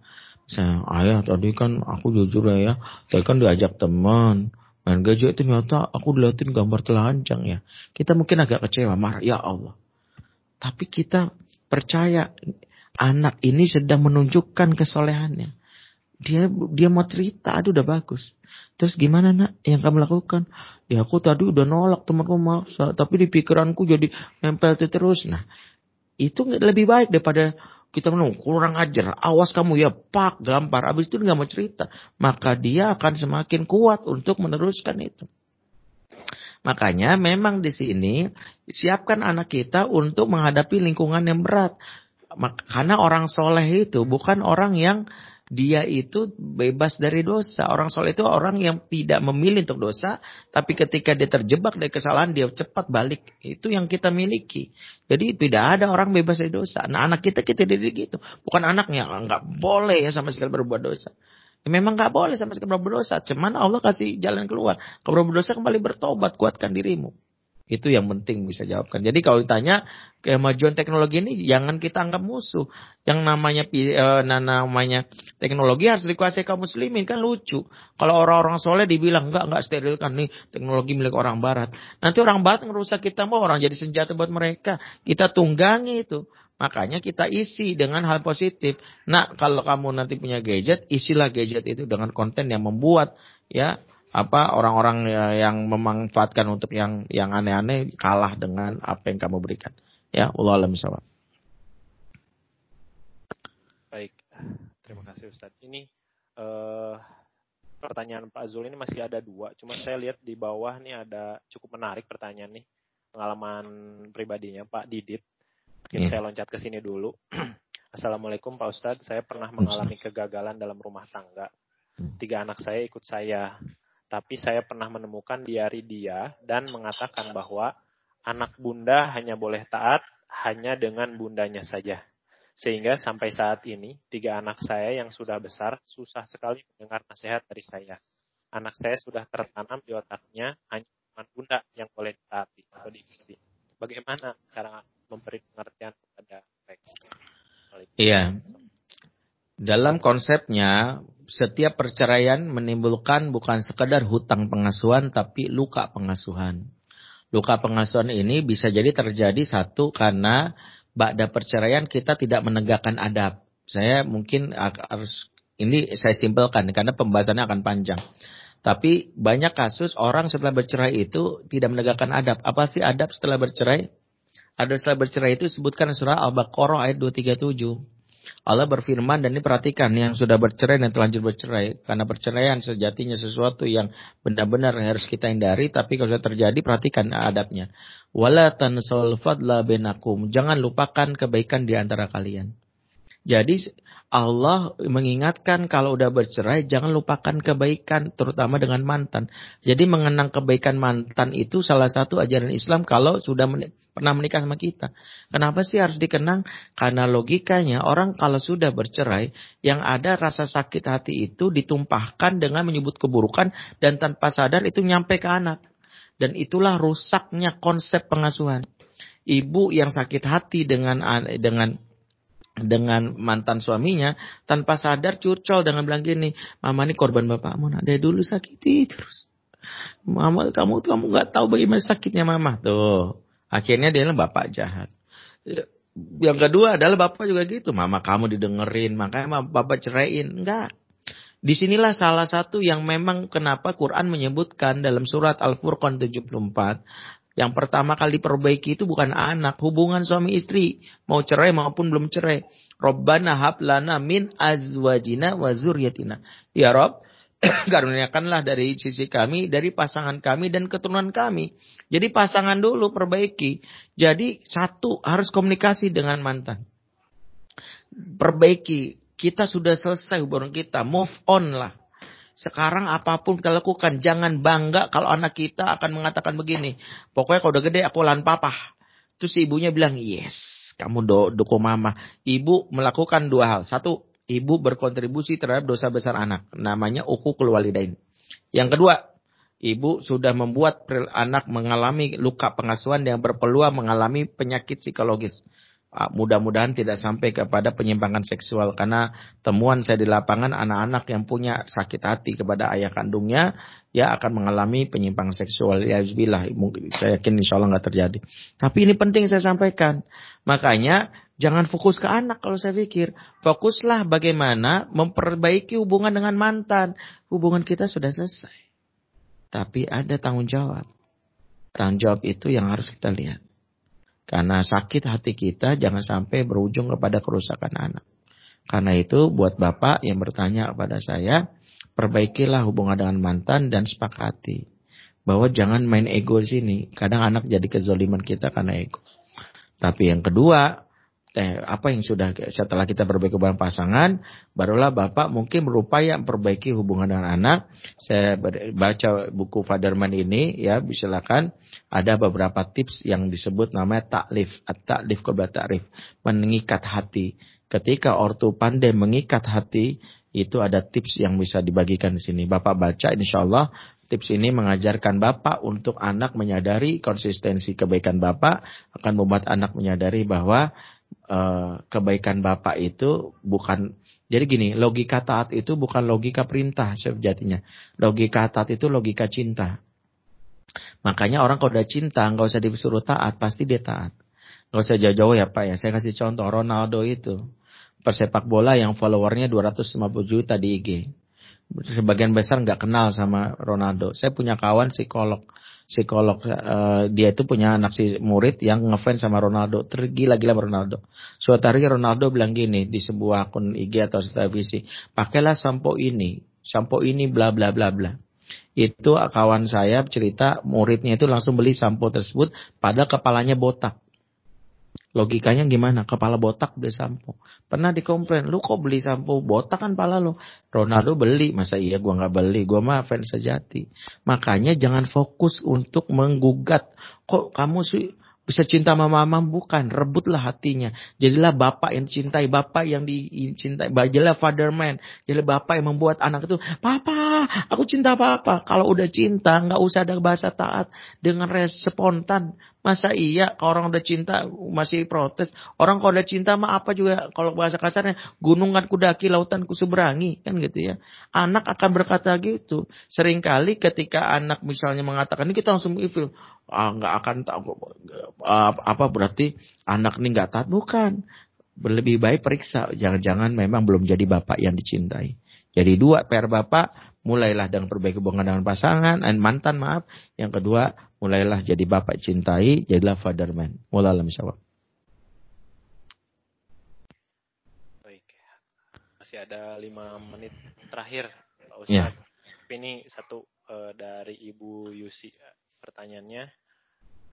Speaker 1: Misalnya, ayah tadi kan aku jujur ya, tadi kan diajak teman. Dan gajah itu ternyata aku dilihatin gambar telanjang ya. Kita mungkin agak kecewa, marah. Ya Allah. Tapi kita percaya anak ini sedang menunjukkan kesolehannya. Dia dia mau cerita, aduh udah bagus. Terus gimana nak yang kamu lakukan? Ya aku tadi udah nolak temanku maksa, tapi di pikiranku jadi nempel terus. Nah itu lebih baik daripada kita ngomong kurang ajar, awas kamu ya pak gampar. Abis itu nggak mau cerita, maka dia akan semakin kuat untuk meneruskan itu. Makanya memang di sini siapkan anak kita untuk menghadapi lingkungan yang berat. Karena orang soleh itu bukan orang yang dia itu bebas dari dosa. Orang soleh itu orang yang tidak memilih untuk dosa, tapi ketika dia terjebak dari kesalahan dia cepat balik. Itu yang kita miliki. Jadi tidak ada orang bebas dari dosa. Nah anak kita kita didik gitu, bukan anak yang nggak boleh ya sama sekali berbuat dosa. Ya, memang nggak boleh sampai sekali berdosa. Cuman Allah kasih jalan keluar. Kalau berdosa kembali bertobat, kuatkan dirimu. Itu yang penting bisa jawabkan. Jadi kalau ditanya kemajuan teknologi ini jangan kita anggap musuh. Yang namanya uh, namanya teknologi harus dikuasai kaum muslimin kan lucu. Kalau orang-orang soleh dibilang enggak enggak sterilkan nih teknologi milik orang barat. Nanti orang barat ngerusak kita mau orang jadi senjata buat mereka. Kita tunggangi itu. Makanya kita isi dengan hal positif. Nah, kalau kamu nanti punya gadget, isilah gadget itu dengan konten yang membuat ya apa orang-orang ya, yang memanfaatkan untuk yang yang aneh-aneh kalah dengan apa yang kamu berikan. Ya, Allah alam
Speaker 2: Baik, terima kasih Ustadz. Ini uh, pertanyaan Pak Zul ini masih ada dua, cuma saya lihat di bawah nih ada cukup menarik pertanyaan nih pengalaman pribadinya Pak Didit. Mungkin yeah. saya loncat ke sini dulu. <clears throat> Assalamualaikum Pak Ustadz, saya pernah mengalami kegagalan dalam rumah tangga. Hmm. Tiga anak saya ikut saya, tapi saya pernah menemukan diari dia dan mengatakan bahwa anak bunda hanya boleh taat hanya dengan bundanya saja. Sehingga sampai saat ini, tiga anak saya yang sudah besar susah sekali mendengar nasihat dari saya. Anak saya sudah tertanam di otaknya hanya bunda yang boleh ditaati atau diikuti. Bagaimana cara memberi pengertian kepada mereka.
Speaker 1: Iya. Dalam konsepnya, setiap perceraian menimbulkan bukan sekedar hutang pengasuhan, tapi luka pengasuhan. Luka pengasuhan ini bisa jadi terjadi satu karena ba'da perceraian kita tidak menegakkan adab. Saya mungkin harus ini saya simpelkan karena pembahasannya akan panjang. Tapi banyak kasus orang setelah bercerai itu tidak menegakkan adab. Apa sih adab setelah bercerai? Ada setelah bercerai itu disebutkan surah Al-Baqarah ayat 237. Allah berfirman dan ini perhatikan yang sudah bercerai dan terlanjur bercerai. Karena perceraian sejatinya sesuatu yang benar-benar harus kita hindari. Tapi kalau sudah terjadi perhatikan adabnya. Wala tansal fadla benakum. Jangan lupakan kebaikan di antara kalian. Jadi Allah mengingatkan kalau udah bercerai jangan lupakan kebaikan terutama dengan mantan. Jadi mengenang kebaikan mantan itu salah satu ajaran Islam kalau sudah menik pernah menikah sama kita. Kenapa sih harus dikenang? Karena logikanya orang kalau sudah bercerai yang ada rasa sakit hati itu ditumpahkan dengan menyebut keburukan dan tanpa sadar itu nyampe ke anak. Dan itulah rusaknya konsep pengasuhan. Ibu yang sakit hati dengan dengan dengan mantan suaminya tanpa sadar curcol dengan bilang gini, mama ini korban bapakmu, nah dari dulu sakiti terus. Mama kamu tuh kamu nggak tahu bagaimana sakitnya mama tuh. Akhirnya dia adalah bapak jahat. Yang kedua adalah bapak juga gitu, mama kamu didengerin, makanya bapak ceraiin. Enggak. Di sinilah salah satu yang memang kenapa Quran menyebutkan dalam surat Al-Furqan 74 yang pertama kali perbaiki itu bukan anak, hubungan suami istri, mau cerai maupun belum cerai. Robbana hablana min azwajina wa zuryatina. Ya Rob, <clears throat> karuniakanlah dari sisi kami, dari pasangan kami dan keturunan kami. Jadi pasangan dulu perbaiki. Jadi satu harus komunikasi dengan mantan. Perbaiki. Kita sudah selesai hubungan kita, move on lah. Sekarang apa pun kita lakukan, jangan bangga kalau anak kita akan mengatakan begini. Pokoknya kalau udah gede aku lan papa. Terus ibunya bilang, yes, kamu do dukung mama. Ibu melakukan dua hal. Satu, ibu berkontribusi terhadap dosa besar anak. Namanya uku kelualidain. Yang kedua, ibu sudah membuat anak mengalami luka pengasuhan yang berpeluang mengalami penyakit psikologis. Ah, mudah-mudahan tidak sampai kepada penyimpangan seksual. Karena temuan saya di lapangan anak-anak yang punya sakit hati kepada ayah kandungnya ya akan mengalami penyimpangan seksual. Ya mungkin saya yakin insya Allah nggak terjadi. Tapi ini penting saya sampaikan. Makanya jangan fokus ke anak kalau saya pikir. Fokuslah bagaimana memperbaiki hubungan dengan mantan. Hubungan kita sudah selesai. Tapi ada tanggung jawab. Tanggung jawab itu yang harus kita lihat karena sakit hati kita jangan sampai berujung kepada kerusakan anak. Karena itu buat Bapak yang bertanya kepada saya, perbaikilah hubungan dengan mantan dan sepakati. Bahwa jangan main ego di sini. Kadang anak jadi kezoliman kita karena ego. Tapi yang kedua, eh, apa yang sudah setelah kita perbaiki hubungan pasangan, barulah Bapak mungkin berupaya memperbaiki hubungan dengan anak. Saya baca buku Faderman ini, ya silakan. Ada beberapa tips yang disebut namanya taklif, taklif kepada takrif, mengikat hati. Ketika ortu pandai mengikat hati, itu ada tips yang bisa dibagikan di sini. Bapak baca, insya Allah tips ini mengajarkan Bapak untuk anak menyadari konsistensi kebaikan Bapak akan membuat anak menyadari bahwa uh, kebaikan Bapak itu bukan jadi gini, logika taat itu bukan logika perintah sejatinya. Logika taat itu logika cinta. Makanya orang kalau udah cinta nggak usah disuruh taat, pasti dia taat. Nggak usah jauh-jauh ya Pak ya. Saya kasih contoh Ronaldo itu. Persepak bola yang followernya 250 juta di IG. Sebagian besar nggak kenal sama Ronaldo. Saya punya kawan psikolog psikolog uh, dia itu punya anak si murid yang ngefans sama Ronaldo tergila-gila Ronaldo. Suatu hari Ronaldo bilang gini di sebuah akun IG atau televisi pakailah sampo ini sampo ini bla bla bla bla. Itu kawan saya cerita muridnya itu langsung beli sampo tersebut pada kepalanya botak Logikanya gimana? Kepala botak beli sampo. Pernah dikomplain, lu kok beli sampo botak kan pala lu. Ronaldo beli, masa iya gua nggak beli? Gua mah fans sejati. Makanya jangan fokus untuk menggugat. Kok kamu sih bisa cinta sama mama bukan, rebutlah hatinya. Jadilah bapak yang cintai, bapak yang dicintai. Jadilah father man, jadilah bapak yang membuat anak itu, "Papa, aku cinta papa." Kalau udah cinta, nggak usah ada bahasa taat dengan respontan. Masa iya kalau orang udah cinta masih protes? Orang kalau udah cinta mah apa juga kalau bahasa kasarnya gunungan kudaki lautan kuseberangi kan gitu ya. Anak akan berkata gitu. Seringkali ketika anak misalnya mengatakan ini kita langsung ifil, ah, nggak akan tahu ah, apa berarti anak ini nggak taat bukan. Lebih baik periksa jangan-jangan memang belum jadi bapak yang dicintai. Jadi dua PR bapak mulailah dengan perbaiki hubungan dengan pasangan, dan mantan maaf. Yang kedua, mulailah jadi bapak cintai, jadilah father man. Mulailah misalnya.
Speaker 2: Baik, masih ada lima menit terakhir, Pak.
Speaker 1: Ya.
Speaker 2: Ini satu uh, dari Ibu Yusi pertanyaannya.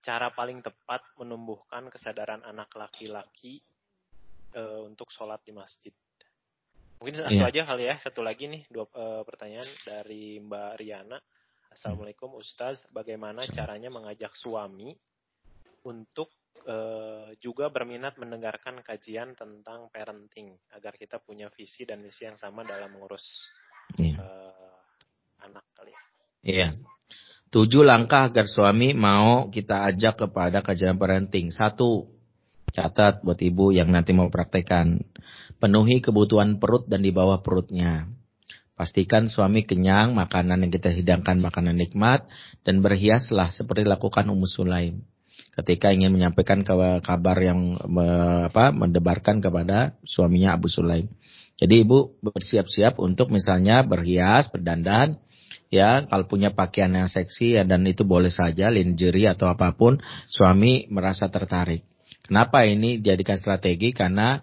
Speaker 2: Cara paling tepat menumbuhkan kesadaran anak laki-laki uh, untuk sholat di masjid. Mungkin satu yeah. aja kali ya, satu lagi nih dua uh, pertanyaan dari Mbak Riana. Assalamualaikum Ustaz, bagaimana caranya mengajak suami untuk uh, juga berminat mendengarkan kajian tentang parenting agar kita punya visi dan misi yang sama dalam mengurus yeah. Iya. uh, anak kali.
Speaker 1: Ya? Iya. Yeah. Tujuh langkah agar suami mau kita ajak kepada kajian parenting. Satu, Catat buat ibu yang nanti mau praktekkan. Penuhi kebutuhan perut dan di bawah perutnya. Pastikan suami kenyang, makanan yang kita hidangkan makanan nikmat, dan berhiaslah seperti lakukan Ummu Sulaim. Ketika ingin menyampaikan kabar yang apa, mendebarkan kepada suaminya Abu Sulaim. Jadi ibu bersiap-siap untuk misalnya berhias, berdandan, ya kalau punya pakaian yang seksi ya, dan itu boleh saja lingerie atau apa pun, suami merasa tertarik. Kenapa ini dijadikan strategi? Karena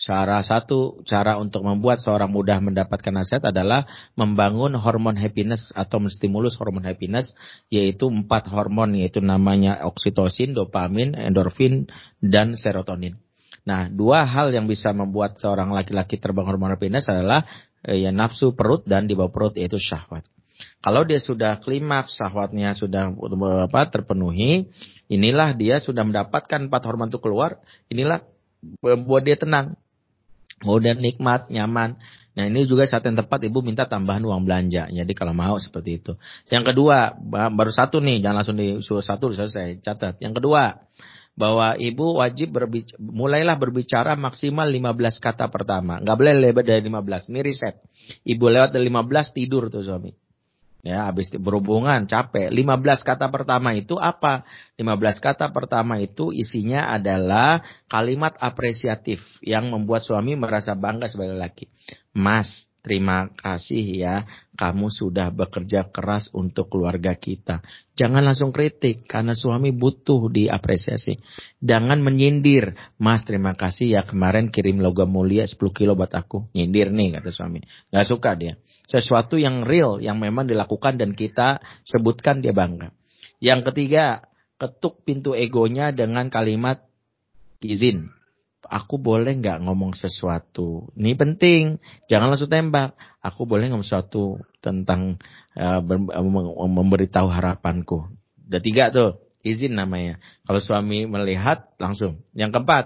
Speaker 1: Cara satu cara untuk membuat seorang mudah mendapatkan nasihat adalah membangun hormon happiness atau menstimulus hormon happiness yaitu empat hormon yaitu namanya oksitosin, dopamin, endorfin, dan serotonin. Nah, dua hal yang bisa membuat seorang laki-laki terbang hormon happiness adalah eh, ya nafsu perut dan di bawah perut yaitu syahwat. Kalau dia sudah klimaks, syahwatnya sudah apa terpenuhi, inilah dia sudah mendapatkan empat hormon itu keluar, inilah membuat dia tenang mudah nikmat, nyaman. Nah ini juga saat yang tepat ibu minta tambahan uang belanja. Jadi kalau mau seperti itu. Yang kedua, baru satu nih, jangan langsung disuruh satu selesai. Catat. Yang kedua, bahwa ibu wajib berbicara, mulailah berbicara maksimal 15 kata pertama. Nggak boleh lebih dari 15. Ini riset. Ibu lewat dari 15 tidur tuh suami. Ya, habis berhubungan capek. 15 kata pertama itu apa? 15 kata pertama itu isinya adalah kalimat apresiatif yang membuat suami merasa bangga sebagai laki. Mas, terima kasih ya kamu sudah bekerja keras untuk keluarga kita. Jangan langsung kritik karena suami butuh diapresiasi. Jangan menyindir. Mas terima kasih ya kemarin kirim logam mulia 10 kilo buat aku. Nyindir nih kata suami. Gak suka dia sesuatu yang real yang memang dilakukan dan kita sebutkan dia bangga. Yang ketiga, ketuk pintu egonya dengan kalimat izin. Aku boleh nggak ngomong sesuatu? Ini penting. Jangan langsung tembak. Aku boleh ngomong sesuatu tentang uh, memberitahu harapanku. Udah tiga tuh. Izin namanya. Kalau suami melihat langsung. Yang keempat.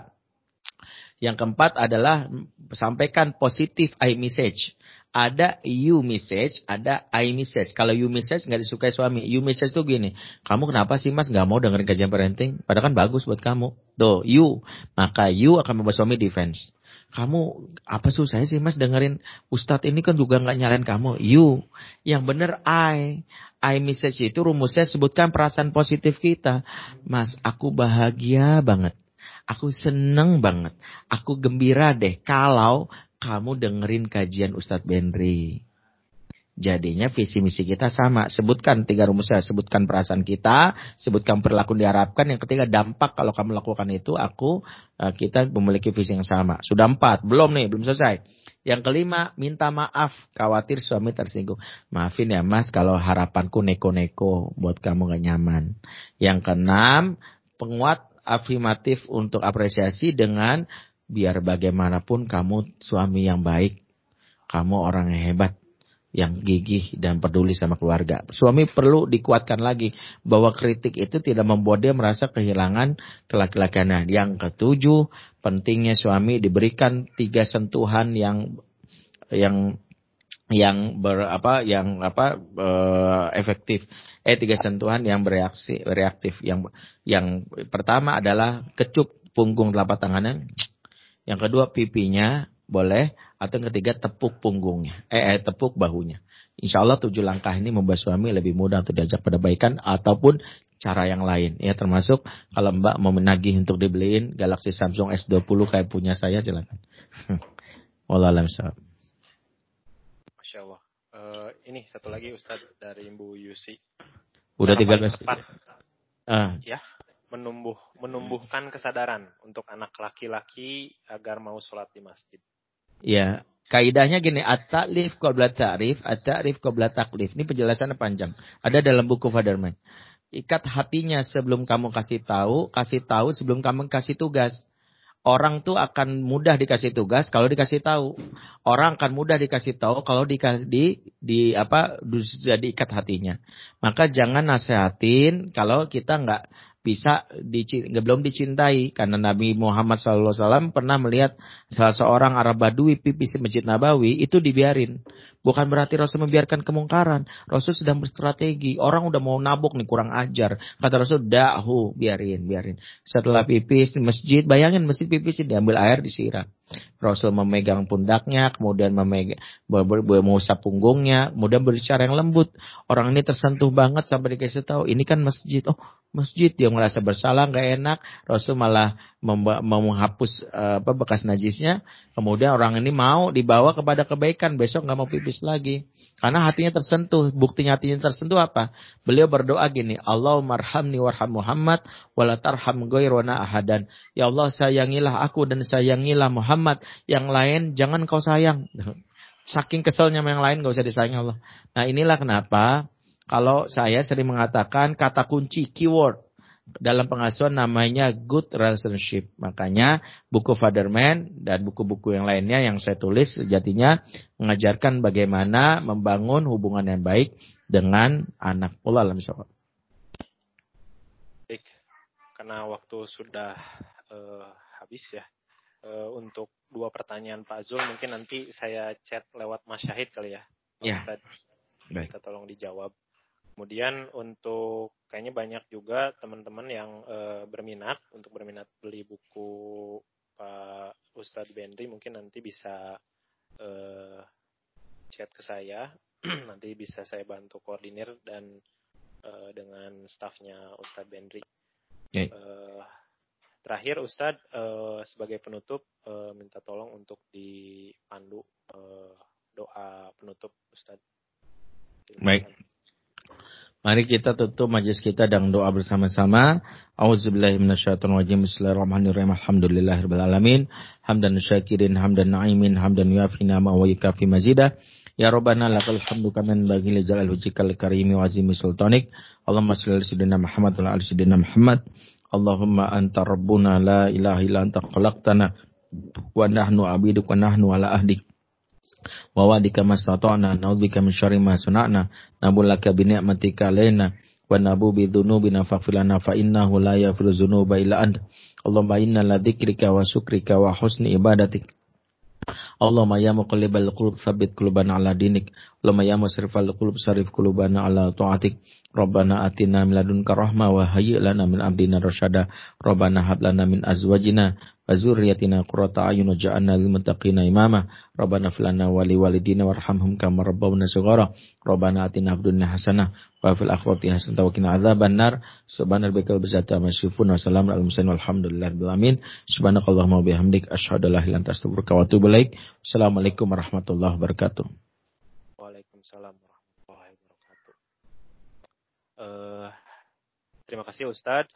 Speaker 1: Yang keempat adalah sampaikan positif I message ada you message, ada I message. Kalau you message nggak disukai suami. You message tuh gini, kamu kenapa sih mas nggak mau dengerin kajian parenting? Padahal kan bagus buat kamu. Tuh, you. Maka you akan membuat suami defense. Kamu apa susah sih mas dengerin Ustadz ini kan juga nggak nyalain kamu. You. Yang bener I. I message itu rumusnya sebutkan perasaan positif kita. Mas, aku bahagia banget. Aku seneng banget. Aku gembira deh kalau kamu dengerin kajian Ustadz Benri. Jadinya visi misi kita sama. Sebutkan tiga rumusnya. Sebutkan perasaan kita. Sebutkan perilaku diharapkan. Yang ketiga dampak kalau kamu lakukan itu. Aku, eh, kita memiliki visi yang sama. Sudah empat. Belum nih. Belum selesai. Yang kelima, minta maaf. Khawatir suami tersinggung. Maafin ya mas kalau harapanku neko-neko buat kamu gak nyaman. Yang keenam, penguat afirmatif untuk apresiasi dengan Biar bagaimanapun kamu suami yang baik. Kamu orang yang hebat. Yang gigih dan peduli sama keluarga. Suami perlu dikuatkan lagi. Bahwa kritik itu tidak membuat dia merasa kehilangan kelaki-lakiannya. Yang ketujuh, pentingnya suami diberikan tiga sentuhan yang yang yang ber apa yang apa uh, efektif eh tiga sentuhan yang bereaksi reaktif yang yang pertama adalah kecup punggung telapak tangannya yang kedua pipinya boleh. Atau yang ketiga tepuk punggungnya. Eh, eh tepuk bahunya. Insya Allah tujuh langkah ini membuat suami lebih mudah untuk diajak pada baikan ataupun cara yang lain. Ya termasuk kalau mbak mau menagih untuk dibeliin Galaxy Samsung S20 kayak punya saya silakan. <laughs> Wallahualam
Speaker 2: Masya Allah. Uh, ini satu lagi Ustadz dari Ibu Yusi.
Speaker 1: Udah tiga belas.
Speaker 2: Uh. Ya, menumbuh menumbuhkan kesadaran untuk anak laki-laki agar mau sholat di masjid.
Speaker 1: Ya, kaidahnya gini, at-ta'lif qabla ta'rif, at-ta'rif qabla taklif. Ini penjelasannya panjang. Ada dalam buku Fadarman. Ikat hatinya sebelum kamu kasih tahu, kasih tahu sebelum kamu kasih tugas. Orang tuh akan mudah dikasih tugas kalau dikasih tahu. Orang akan mudah dikasih tahu kalau dikasih di di apa sudah diikat hatinya. Maka jangan nasehatin kalau kita nggak bisa nggak belum dicintai karena Nabi Muhammad SAW pernah melihat salah seorang Arab Badui pipis di Masjid Nabawi itu dibiarin. Bukan berarti Rasul membiarkan kemungkaran. Rasul sedang berstrategi. Orang udah mau nabuk nih kurang ajar. Kata Rasul, dahu, biarin, biarin. Setelah pipis di masjid, bayangin masjid pipis diambil air disiram. Rasul memegang pundaknya, kemudian memegang mengusap punggungnya, kemudian berbicara yang lembut. Orang ini tersentuh banget sampai dikasih tahu, ini kan masjid. Oh, masjid dia merasa bersalah nggak enak Rasul malah menghapus uh, apa bekas najisnya. Kemudian orang ini mau dibawa kepada kebaikan. Besok nggak mau pipis lagi. Karena hatinya tersentuh. Buktinya hatinya tersentuh apa? Beliau berdoa gini Allah marhamni warham Muhammad walatarham goirona ahadan. Ya Allah sayangilah aku dan sayangilah Muhammad. Yang lain jangan kau sayang. <laughs> Saking keselnya yang lain gak usah disayang Allah. Nah inilah kenapa kalau saya sering mengatakan kata kunci keyword dalam pengasuhan namanya good relationship. Makanya buku Fatherman dan buku-buku yang lainnya yang saya tulis sejatinya mengajarkan bagaimana membangun hubungan yang baik dengan anak. Allah alam
Speaker 2: Baik, karena waktu sudah uh, habis ya. Uh, untuk dua pertanyaan Pak Zul mungkin nanti saya chat lewat Mas Syahid kali ya.
Speaker 1: Ya.
Speaker 2: Baik. Kita tolong dijawab. Kemudian untuk kayaknya banyak juga teman-teman yang e, berminat untuk berminat beli buku Pak Ustadz Bendri mungkin nanti bisa e, chat ke saya <clears throat> nanti bisa saya bantu koordinir dan e, dengan stafnya Ustadz Bendri. Okay. E, terakhir Ustadz e, sebagai penutup e, minta tolong untuk dipandu e, doa penutup Ustadz.
Speaker 1: Baik. Mari kita tutup majlis kita dengan doa bersama-sama. Auzubillahi minasyaitonirrajim. Bismillahirrahmanirrahim. Alhamdulillahirabbil alamin. Hamdan syakirin, hamdan na'imin, hamdan yuafi nama wa yukafi mazida. Ya Rabbana lakal hamdu kaman bagi li jalal hujikal karimi wa azimi sultanik. Allahumma salli ala sayyidina Muhammad wa ala sayyidina Muhammad. Allahumma anta rabbuna la ilaha illa anta khalaqtana wa nahnu abiduk wa nahnu ala ahdik wa wadika mastata'na na'udzubika min syarri ma sana'na nabulaka bi ni'matika alaina wa nabu bi dzunubina faghfir lana fa innahu la yaghfiru dzunuba illa anta. Allahumma inna la dzikrika wa syukrika wa husni ibadatik. Allahumma ya muqallibal qulub tsabbit qulubana ala dinik. Allahumma ya musrifal qulub sarif qulubana ala ta'atik. Rabbana atina min ladunka rahmah wa hayyi lana min amrina rasyada Rabbana hab lana min azwajina Azuriyatina qurrata ayun waj'alna lil muttaqina imama. Rabbana filana wali walidina warhamhum kama rabbawna shighara. Rabbana atina fid dunya hasanah wa fil akhirati hasanah wa qina adzabannar. Subhana rabbika rabbil izzati amma yasifun wa salamun alal mursalin walhamdulillahi rabbil alamin. Subhanakallahumma wa bihamdik asyhadu an la ilaha illa anta astaghfiruka wa atubu ilaik. Assalamualaikum warahmatullahi wabarakatuh.
Speaker 2: Waalaikumsalam warahmatullahi wabarakatuh. Uh, terima kasih Ustadz